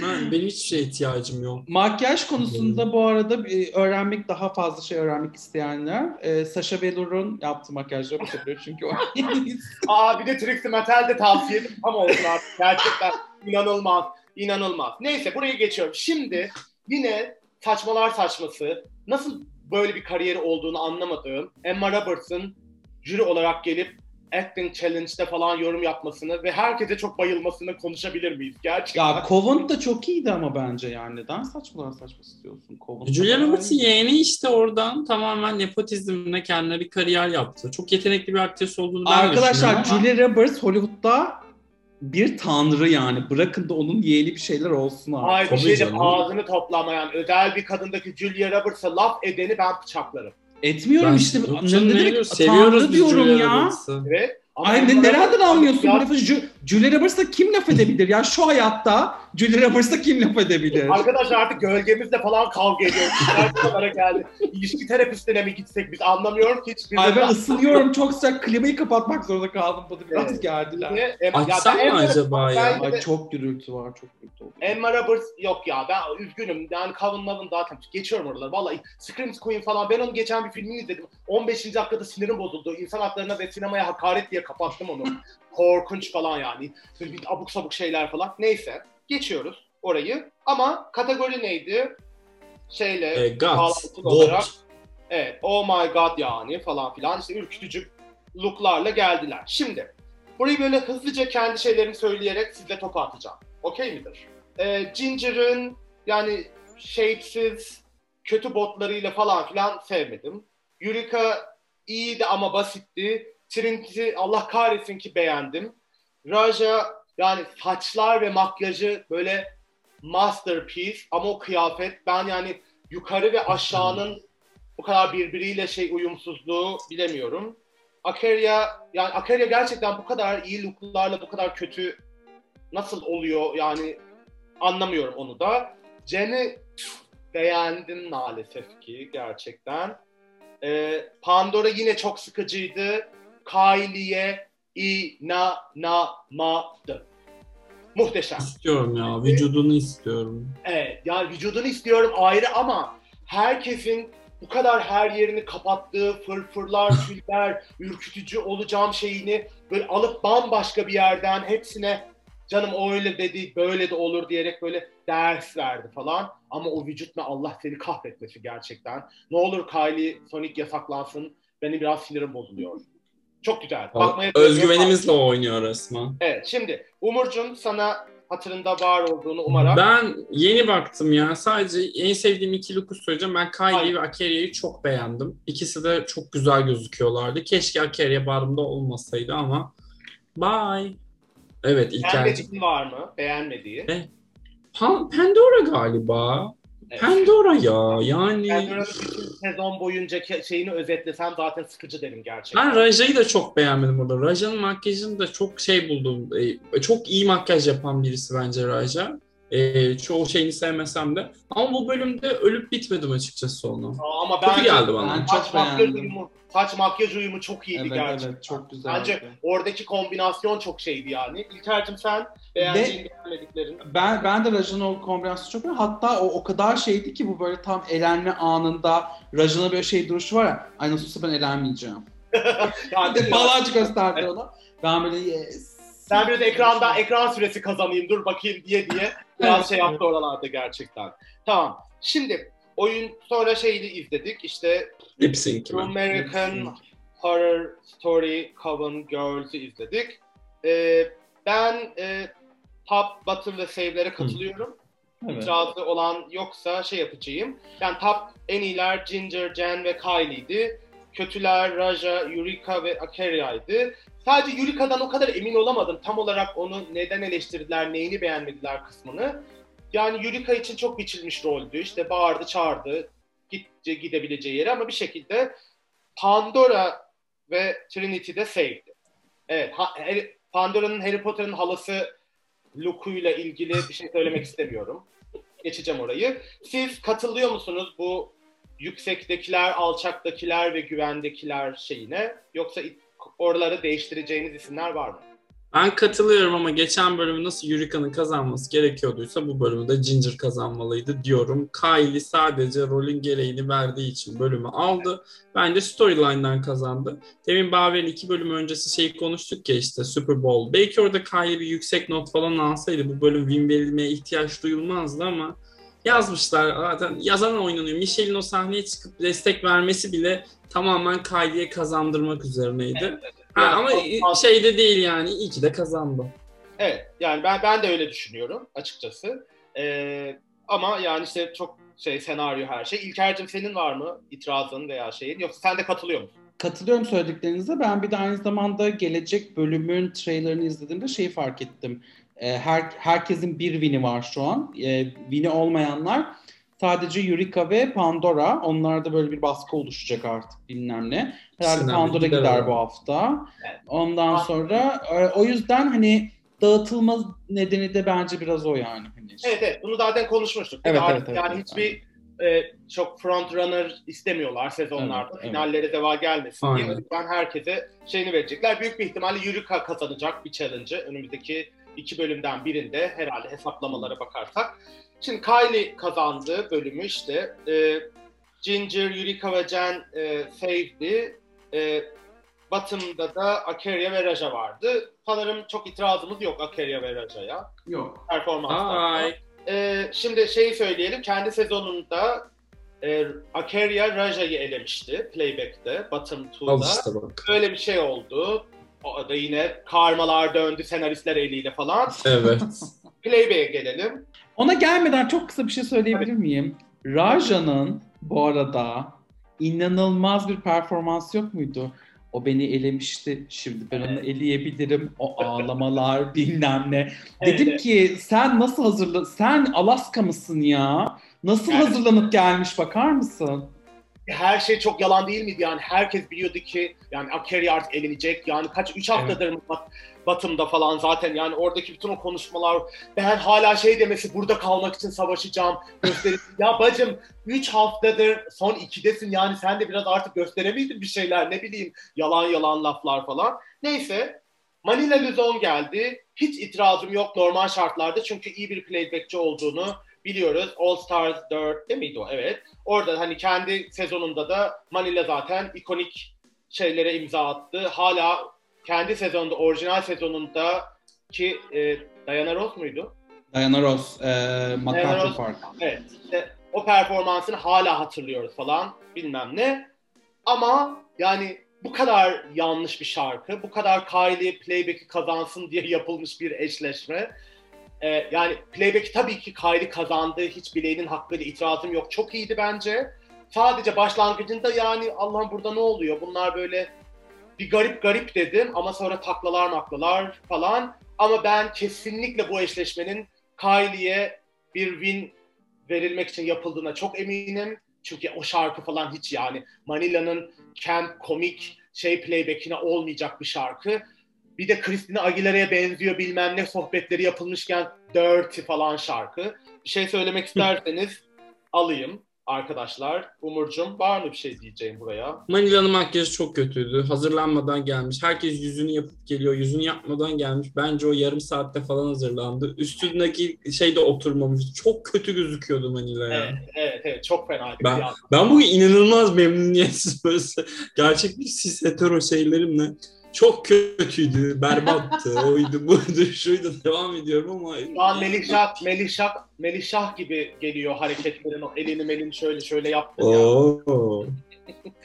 "Ha, benim hiçbir şeye ihtiyacım yok. Makyaj konusunda bu arada e, öğrenmek daha fazla şey öğrenmek isteyenler e, Sasha Velour'un yaptığı makyajları bakabilir çünkü o Aa bir de Trixie Mattel de tavsiye edip tam olsun artık. Gerçekten inanılmaz. inanılmaz. Neyse buraya geçiyorum. Şimdi yine saçmalar saçması. Nasıl böyle bir kariyeri olduğunu anlamadığım Emma Roberts'ın jüri olarak gelip Acting Challenge'de falan yorum yapmasını ve herkese çok bayılmasını konuşabilir miyiz? Gerçekten. Ya Covent da çok iyiydi ama bence yani. Neden saçmalar saçması diyorsun Covent? Julia Roberts'ın yeğeni işte oradan tamamen nepotizmle kendine bir kariyer yaptı. Çok yetenekli bir aktris olduğunu ben Arkadaşlar Julia Roberts Hollywood'da bir tanrı yani. Bırakın da onun yeğeni bir şeyler olsun abi. Ay bir şey de ağzını toplamayan özel bir kadındaki Julia Roberts'a laf edeni ben bıçaklarım. Etmiyorum Ben- işte. Ne? Seviyoruz Tanrı diyorum ya. Evet. Ama Ay ne, Emma nereden anlıyorsun Ya- bu lafı? Ju- Julia Roberts'a kim laf edebilir? ya şu hayatta Julia Roberts'a kim laf edebilir? Arkadaşlar artık gölgemizle falan kavga ediyoruz. Şarkılara geldi. İlişki terapistine mi gitsek biz anlamıyorum ki hiçbir Ay ben ısınıyorum çok sıcak klimayı kapatmak zorunda kaldım. Bana biraz Evet. geldiler. Açsam mı acaba ya? De- Ay çok gürültü var çok gürültü oldu. Emma Roberts yok ya ben üzgünüm. Yani Calvin Love'ın zaten geçiyorum oraları. Vallahi Scream Queen falan ben onu geçen bir filmini izledim. 15. dakikada sinirim bozuldu. İnsan haklarına ve sinemaya hakaret diye kapattım onu. Korkunç falan yani. Böyle bir abuk sabuk şeyler falan. Neyse geçiyoruz orayı. Ama kategori neydi? Şeyle E, bağlantılı olarak. Evet, oh my god yani falan filan işte ürkütücü looklarla geldiler. Şimdi burayı böyle hızlıca kendi şeylerimi söyleyerek size topu atacağım. Okey midir? Ee, Ginger'ın yani shapesiz kötü botlarıyla falan filan sevmedim. Yurika iyiydi ama basitti. Trinity Allah kahretsin ki beğendim. Raja yani saçlar ve makyajı böyle masterpiece ama o kıyafet ben yani yukarı ve aşağının bu kadar birbiriyle şey uyumsuzluğu bilemiyorum. Akeria yani Akeria gerçekten bu kadar iyi looklarla bu kadar kötü nasıl oluyor yani anlamıyorum onu da. Jen'i beğendim maalesef ki gerçekten. Ee, Pandora yine çok sıkıcıydı. Kylie'ye inanamadım. Muhteşem. İstiyorum ya. Vücudunu istiyorum. Evet, yani vücudunu istiyorum ayrı ama herkesin bu kadar her yerini kapattığı fırfırlar, tüyler, ürkütücü olacağım şeyini böyle alıp bambaşka bir yerden hepsine canım o öyle dedi, böyle de olur diyerek böyle ders verdi falan. Ama o vücut ne Allah seni kahretmesi gerçekten. Ne olur Kylie Sonic yasaklansın. Benim biraz sinirim bozuluyor. Çok güzel. Bakmaya Özgüvenimizle oynuyor resmen. Evet, şimdi Umurcuğum sana hatırında var olduğunu umarak. Ben yeni baktım ya. Sadece en sevdiğim iki look'u söyleyeceğim. Ben Kylie Hayır. ve Akeria'yı çok beğendim. İkisi de çok güzel gözüküyorlardı. Keşke Akeria barımda olmasaydı ama bye. Evet İlker'cim. Beğenmediğin var mı? Beğenmediği. Pan- Pandora galiba. Evet. Pandora ya. Yani Pandora'nın bütün sezon boyunca şeyini özetlesem zaten sıkıcı derim gerçekten. ben Raja'yı da çok beğenmedim burada. Raja'nın makyajını da çok şey buldum. Ee, çok iyi makyaj yapan birisi bence Raja. Ee, çoğu şeyini sevmesem de. Ama bu bölümde ölüp bitmedim açıkçası onu. Aa, Ama Kötü bence geldi bana. Ben çok beğendim. uyumu, saç makyaj uyumu çok iyiydi Evet gerçekten. evet çok güzel. Bence oradaki kombinasyon çok şeydi yani. İlker'cim sen beğendiğin. Ben ben de Raja'nın o kombinasyonu çok beğendim. Hatta o o kadar şeydi ki bu böyle tam elenme anında Raja'na böyle şey duruşu var ya. Ay nasıl olsa ben elenmeyeceğim. Yani balancı gösterdi ona. Ben böyle yes Ben biraz ekranda ekran süresi kazanayım dur bakayım diye diye biraz şey yaptı oralarda gerçekten. Tamam. Şimdi oyun sonra şeyini izledik. İşte Lip sync? American Horror Story Coven Girls'ü izledik. Ee, ben e, top, bottom ve save'lere katılıyorum. Evet. İtirazı olan yoksa şey yapacağım. Yani top en iyiler Ginger, Jen ve Kylie'ydi. Kötüler Raja, Yurika ve Akeria'ydı. Sadece Yurika'dan o kadar emin olamadım. Tam olarak onu neden eleştirdiler, neyini beğenmediler kısmını. Yani Yurika için çok biçilmiş roldü. İşte bağırdı, çağırdı. Gitce gidebileceği yere ama bir şekilde Pandora ve Trinity'de save'di. Evet, Pandora'nın Harry Potter'ın halası Luke'uyla ilgili bir şey söylemek istemiyorum. Geçeceğim orayı. Siz katılıyor musunuz bu yüksektekiler, alçaktakiler ve güvendekiler şeyine? Yoksa oraları değiştireceğiniz isimler var mı? Ben katılıyorum ama geçen bölümü nasıl Yurika'nın kazanması gerekiyorduysa bu bölümü de Ginger kazanmalıydı diyorum. Kylie sadece rolün gereğini verdiği için bölümü aldı. Bence storyline'dan kazandı. Demin Baver'in iki bölüm öncesi şeyi konuştuk ya işte Super Bowl. Belki orada Kylie bir yüksek not falan alsaydı bu bölüm win verilmeye ihtiyaç duyulmazdı ama yazmışlar zaten yazan oynanıyor. Michelle'in o sahneye çıkıp destek vermesi bile tamamen Kylie'ye kazandırmak üzerineydi. Ha, Yani ama o- şeyde değil yani iyi ki de kazandı. Evet, yani ben ben de öyle düşünüyorum açıkçası. Ee, ama yani işte çok şey senaryo her şey. İlker'cim senin var mı itirazın veya şeyin? Yoksa sen de katılıyor musun? Katılıyorum söylediklerinize. Ben bir de aynı zamanda gelecek bölümün trailerını izlediğimde şeyi fark ettim. Ee, Her, herkesin bir win'i var şu an. Ee, win'i olmayanlar sadece Eureka ve Pandora. Onlarda böyle bir baskı oluşacak artık bilmem ne. Herhalde Pandora gider gider bu hafta. Evet. Ondan sonra e, o yüzden hani dağıtılma nedeni de bence biraz o yani. Hani Evet evet bunu zaten konuşmuştuk. Evet, Artık evet, evet, yani evet, hiçbir e, çok front runner istemiyorlar sezonlarda. Evet, evet. Finallere zeval gelmesin diye. Aynen. O yüzden herkese şeyini verecekler. Büyük bir ihtimalle Yurika kazanacak bir challenge'ı. Önümüzdeki iki bölümden birinde herhalde hesaplamalara bakarsak. Şimdi Kylie kazandı bölümü işte. E, Ginger, Yurika ve Jen e, save'di. E, Bottom'da da Akeria ve Raja vardı. Sanırım çok itirazımız yok Akeria ve Raja'ya yok. performanslarda. Ay. Ee, şimdi şeyi söyleyelim. Kendi sezonunda e, Akeria Raja'yı elemişti Playback'te, Al 2'da. işte bak. Böyle bir şey oldu. O da yine karmalar döndü senaristler eliyle falan. Evet. Playback'e gelelim. Ona gelmeden çok kısa bir şey söyleyebilir miyim? Raja'nın bu arada inanılmaz bir performans yok muydu? O beni elemişti. Şimdi ben onu eleyebilirim. O ağlamalar bilmem ne. Dedim Evet. ki sen nasıl hazırla sen Alaska mısın ya? Nasıl Evet. hazırlanıp gelmiş bakar mısın? Her şey çok yalan değil miydi yani? Herkes biliyordu ki yani Akeria artık elenecek. Yani kaç, 3 haftadır mı Bat- Bottom'da falan zaten yani oradaki bütün o konuşmalar ben hala şey demesi burada kalmak için savaşacağım gösterisi. ya bacım 3 haftadır son 2'desin yani sen de biraz artık gösteremeydin bir şeyler ne bileyim yalan yalan laflar falan. Neyse Manila Luzon geldi. Hiç itirazım yok normal şartlarda çünkü iyi bir playbackçi olduğunu biliyoruz. All Stars 4 değil miydi o? Evet. Orada hani kendi sezonunda da Manila zaten ikonik şeylere imza attı. Hala kendi sezonunda, orijinal sezonunda ki e, Diana Ross muydu? Diana Ross, e, Diana Ross- Park. Evet. işte o performansını hala hatırlıyoruz falan bilmem ne. Ama yani bu kadar yanlış bir şarkı, bu kadar Kylie playback'i kazansın diye yapılmış bir eşleşme. Ee, yani playback'i tabii ki Kylie kazandı, hiç bileğinin hakkıyla itirazım yok. Çok iyiydi bence. Sadece başlangıcında yani Allah'ım burada ne oluyor? Bunlar böyle bir garip garip dedim ama sonra taklalar maklalar falan. Ama ben kesinlikle bu eşleşmenin Kylie'ye bir win verilmek için yapıldığına çok eminim. Çünkü o şarkı falan hiç yani Manila'nın camp, komik şey playback'ine olmayacak bir şarkı. Bir de Christina Aguilera'ya benziyor bilmem ne sohbetleri yapılmışken dirty falan şarkı. Bir şey söylemek isterseniz alayım arkadaşlar. Umurcum var mı bir şey diyeceğim buraya? Manila'nın makyajı çok kötüydü. Hazırlanmadan gelmiş. Herkes yüzünü yapıp geliyor. Yüzünü yapmadan gelmiş. Bence o yarım saatte falan hazırlandı. Üstündeki şey de oturmamış. Çok kötü gözüküyordu Manila ya. Evet, evet, evet çok fena. Ben- Ben bugün inanılmaz memnuniyetsiz böyle gerçek bir cis hetero şeylerimle çok kötüydü, berbattı, oydu, buydu, şuydu devam ediyorum ama... Şu an Melihşah, Melihşah, Melihşah gibi geliyor hareketlerin. O elini melini şöyle şöyle yaptın ya. Oo.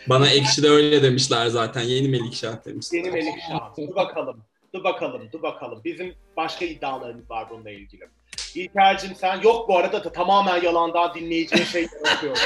Bana ekşide öyle demişler zaten. Yeni Melikşah demişler. Yeni Melikşah. Dur bakalım. Dur bakalım, dur bakalım. Bizim başka iddialarımız var bununla ilgili. İlker'cim sen yok bu arada da tamamen yalandan dinleyiciye şey yaratıyor.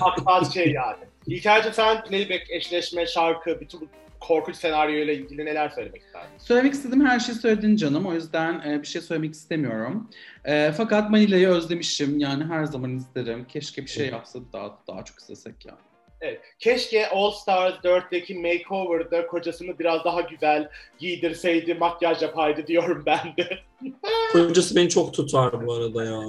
Haksız şey yani. İlker'cim sen playback, eşleşme, şarkı, bütün bu korkunç senaryoyla ilgili neler söylemek istersin? Söylemek istediğim her şeyi söyledin canım. O yüzden e, bir şey söylemek istemiyorum. E, fakat Manila'yı özlemişim. Yani her zaman izlerim. Keşke bir şey yapsa daha daha çok izlesek yani. Evet. Keşke All Stars 4'teki makeover'da kocasını biraz daha güzel giydirseydi, makyaj yapaydı diyorum ben de. Kocası beni çok tutar bu arada ya.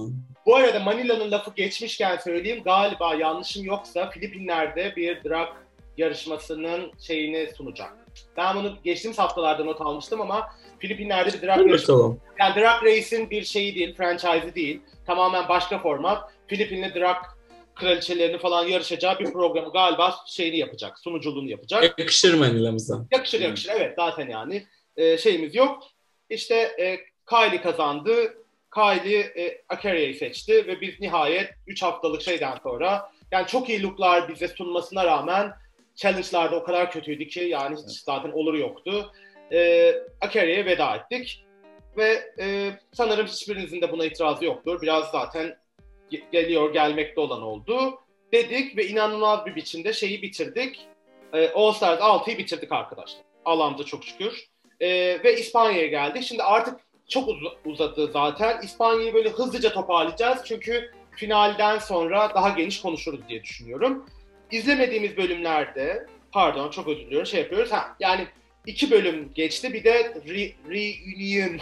Bu arada Manila'nın lafı geçmişken söyleyeyim. Galiba yanlışım yoksa Filipinler'de bir drag yarışmasının şeyini sunacak. Ben bunu geçtiğimiz haftalarda not almıştım ama Filipinler'de bir drag bakalım. Yani Drag Race'in bir şeyi değil, franchise'i değil. Tamamen başka format. Filipinli drag kraliçelerini falan yarışacağı bir programı galiba şeyini yapacak, sunuculuğunu yapacak. Yakışır Manila'mıza. Yakışır yakışır evet zaten yani Ee, şeyimiz yok. İşte e, Kylie kazandı. Kylie e, Akaria'yı seçti ve biz nihayet 3 haftalık şeyden sonra yani çok iyi looklar bize sunmasına rağmen challenge'larda o kadar kötüydü ki yani hiç zaten olur yoktu. Ee, Akaria'ya veda ettik ve e, sanırım hiçbirinizin de buna itirazı yoktur. Biraz zaten ge- geliyor gelmekte olan oldu dedik ve inanılmaz bir biçimde şeyi bitirdik. E, All Stars 6'yı bitirdik arkadaşlar. Allah'ımıza çok şükür. E, ve İspanya'ya geldik. Şimdi artık çok uz- uzadı zaten. İspanya'yı böyle hızlıca toparlayacağız. Çünkü finalden sonra daha geniş konuşuruz diye düşünüyorum. İzlemediğimiz bölümlerde, pardon çok özür diliyorum, şey yapıyoruz. Ha, yani iki bölüm geçti. Bir de re- reunion,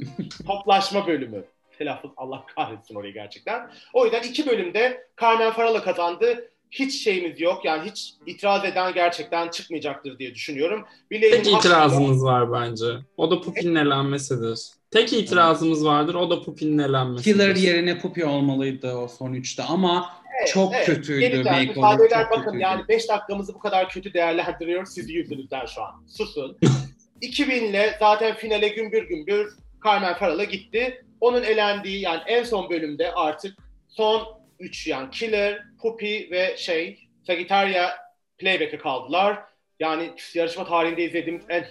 toplaşma bölümü. Telaffuz Allah kahretsin orayı gerçekten. O yüzden iki bölümde Carmen Farala kazandı. Hiç şeyimiz yok. Yani hiç itiraz eden gerçekten çıkmayacaktır diye düşünüyorum. Bileğinin Tek itirazımız var bence. O da Pupin'in elenmesidir. Tek itirazımız vardır. O da Pupin'in elenmesidir. Killer yerine Puppy olmalıydı o son üçte ama Evet, çok evet. kötüydü. Yeniden makeover, müsaade eder çok bakın kötüydü. yani 5 dakikamızı bu kadar kötü değerlendiriyor sizi yüzünüzden şu an. Susun. 2000'le zaten finale gümbür gümbür Carmen Farala gitti. Onun elendiği yani en son bölümde artık son 3 yani Killer, Puppy ve şey Sagittaria playback'e kaldılar. Yani yarışma tarihinde izlediğimiz en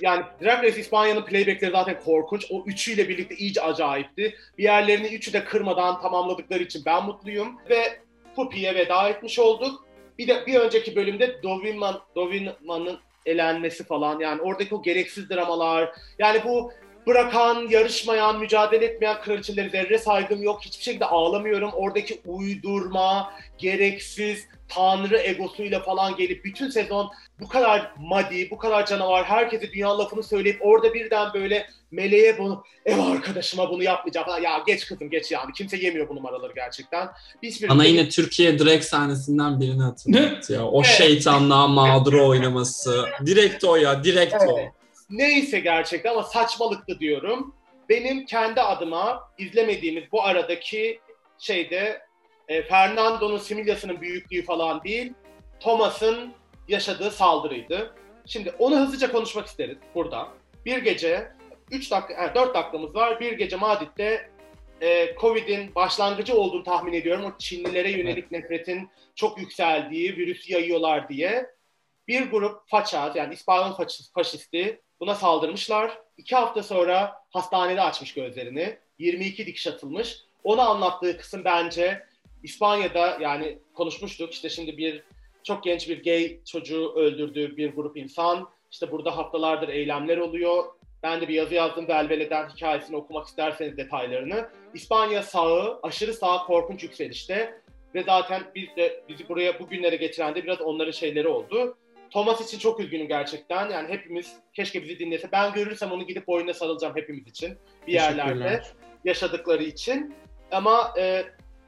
yani Drag Race İspanya'nın playbackleri zaten korkunç. O üçüyle birlikte iyice acayipti. Bir yerlerini üçü de kırmadan tamamladıkları için ben mutluyum. Ve Puppy'ye veda etmiş olduk. Bir de bir önceki bölümde Dovinman, Dovinman'ın elenmesi falan yani oradaki o gereksiz dramalar yani bu bırakan, yarışmayan, mücadele etmeyen kraliçeleri zerre saygım yok. Hiçbir şekilde ağlamıyorum. Oradaki uydurma, gereksiz, tanrı egosuyla falan gelip bütün sezon bu kadar muddy, bu kadar canavar, herkese dünya lafını söyleyip orada birden böyle meleğe bunu, ev arkadaşıma bunu yapmayacağım falan. Ya geç kızım geç yani. Kimse yemiyor bu numaraları gerçekten. Hiçbir Bana yine Türkiye drag sahnesinden birini hatırlattı ya. O Evet. şeytanlığa mağduru oynaması. Direkt o ya, direkt o. Neyse gerçekten ama saçmalıktı diyorum. Benim kendi adıma izlemediğimiz bu aradaki şeyde e, Fernando'nun Similyası'nın büyüklüğü falan değil, Thomas'ın yaşadığı saldırıydı. Şimdi onu hızlıca konuşmak isteriz burada. Bir gece, 3 dakika, ha, 4 dakikamız var. Bir gece Madrid'de e, Covid'in başlangıcı olduğunu tahmin ediyorum. O Çinlilere yönelik nefretin çok yükseldiği, virüsü yayıyorlar diye bir grup faça yani İspanyol faşist- faşisti buna saldırmışlar. İki hafta sonra hastanede açmış gözlerini. 22 dikiş atılmış. Onu anlattığı kısım bence İspanya'da yani konuşmuştuk işte şimdi bir çok genç bir gay çocuğu öldürdüğü bir grup insan. İşte burada haftalardır eylemler oluyor. Ben de bir yazı yazdım Velvele'den hikayesini okumak isterseniz detaylarını. İspanya sağı, aşırı sağ korkunç yükselişte ve zaten biz de bizi buraya bugünlere getiren de biraz onların şeyleri oldu. Thomas için çok üzgünüm gerçekten. Yani hepimiz keşke bizi dinlese. Ben görürsem onu gidip boynuna sarılacağım hepimiz için. Bir yerlerde yaşadıkları için. Ama e,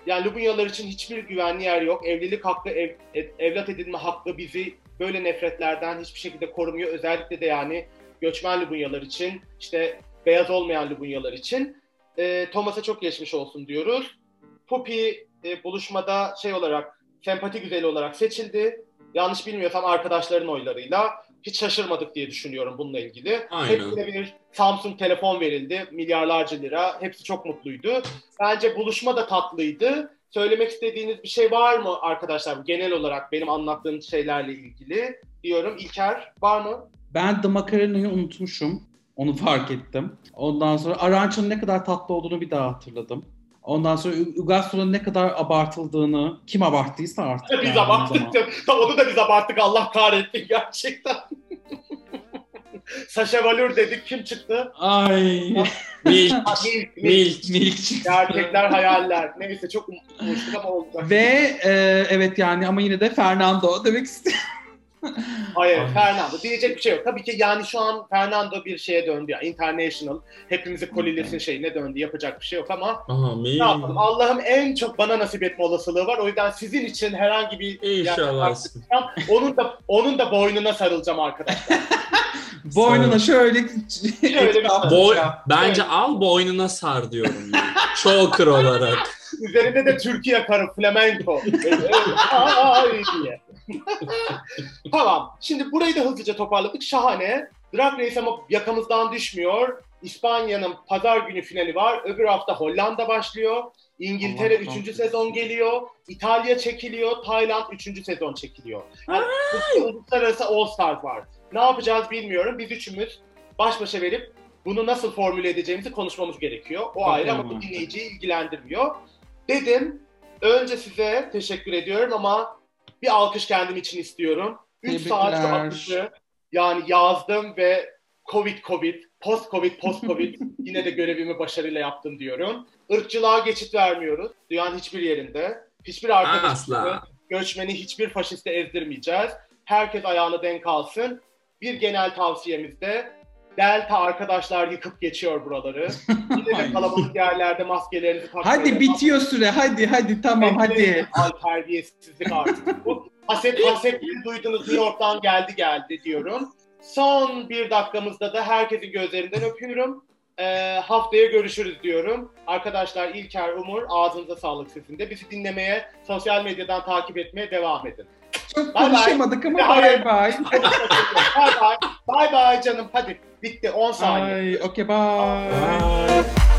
yani Lubunyalar için hiçbir güvenli yer yok. Evlilik hakkı, ev, ev- evlat edinme hakkı bizi böyle nefretlerden hiçbir şekilde korumuyor. Özellikle de yani göçmen Lubunyalar için, işte beyaz olmayan Lubunyalar için. E, Thomas'a çok geçmiş olsun diyoruz. Poppy e, buluşmada şey olarak, sempati güzeli olarak seçildi. Yanlış bilmiyorsam arkadaşların oylarıyla hiç şaşırmadık diye düşünüyorum bununla ilgili. Aynen. Hepsine bir Samsung telefon verildi. Milyarlarca lira. Hepsi çok mutluydu. Bence buluşma da tatlıydı. Söylemek istediğiniz bir şey var mı arkadaşlar? Genel olarak benim anlattığım şeylerle ilgili diyorum. İlker var mı? Ben The Macarena'yı unutmuşum. Onu fark ettim. Ondan sonra Arança'nın ne kadar tatlı olduğunu bir daha hatırladım. Ondan sonra Ugastro'nun ne kadar abartıldığını, kim abarttıysa artık. Biz yani abarttık. zaman. Onu da biz abarttık. Allah kahretsin gerçekten. Saşa Valur dedik. Kim çıktı? Ay. Milk, Milk, Milk. çıktı. Gerçekler, hayaller. Neyse çok umutmuştuk ama olacak. Ve e, evet yani ama yine de Fernando demek istiyorum. Hayır, Ay. Fernando. Diyecek bir şey yok. Tabii ki yani şu an Fernando bir şeye döndü ya. International. Hepimizi kolilesin şeyine döndü. Yapacak bir şey yok ama Aha, milk. ne yapalım? Allah'ım en çok bana nasip etme olasılığı var. O yüzden sizin için herhangi bir İnşallah. Yani onun da onun da boynuna sarılacağım arkadaşlar. Boynuna şöyle Şöyle bir- Boy, bence al boynuna sar diyorum. Choker olarak. Üzerinde de Türkiye karı flamenco. Ay diye. tamam. Şimdi burayı da hızlıca toparladık. Şahane. Drag Race ama yakamızdan düşmüyor. İspanya'nın pazar günü finali var. Öbür hafta Hollanda başlıyor. İngiltere Allah 3. kahretsin. sezon geliyor. İtalya çekiliyor. Tayland 3. sezon çekiliyor. Yani uluslararası All Stars var. Ne yapacağız bilmiyorum. Biz üçümüz baş başa verip bunu nasıl formüle edeceğimizi konuşmamız gerekiyor. O ayrı ama bu dinleyiciyi ilgilendirmiyor. Dedim, önce size teşekkür ediyorum ama bir alkış kendim için istiyorum. 3 saat akışı yani yazdım ve Covid Covid, post Covid, post Covid yine de görevimi başarıyla yaptım diyorum. Irkçılığa geçit vermiyoruz. Dünyanın hiçbir yerinde. Hiçbir arkadaşımızı, göçmeni hiçbir faşiste ezdirmeyeceğiz. Herkes ayağını denk alsın. Bir genel tavsiyemiz de Delta arkadaşlar yıkıp geçiyor buraları. Yine de kalabalık yerlerde maskelerinizi takmayı Hadi bitiyor süre. Hadi hadi tamam hadi. Ay terbiyesizlik artık bu. Haset hasetleri duydunuz New York'tan geldi geldi diyorum. Son bir dakikamızda da herkesin gözlerinden öpüyorum. Ee, haftaya görüşürüz diyorum. Arkadaşlar İlker Umur ağzınıza sağlık sizin de. Bizi dinlemeye, sosyal medyadan takip etmeye devam edin. Çok Bye bye. konuşamadık ama Hayır. bye bye. bye bye. Bye bye canım. Hadi bitti 10 saniye. Ay, okay bye. Bye.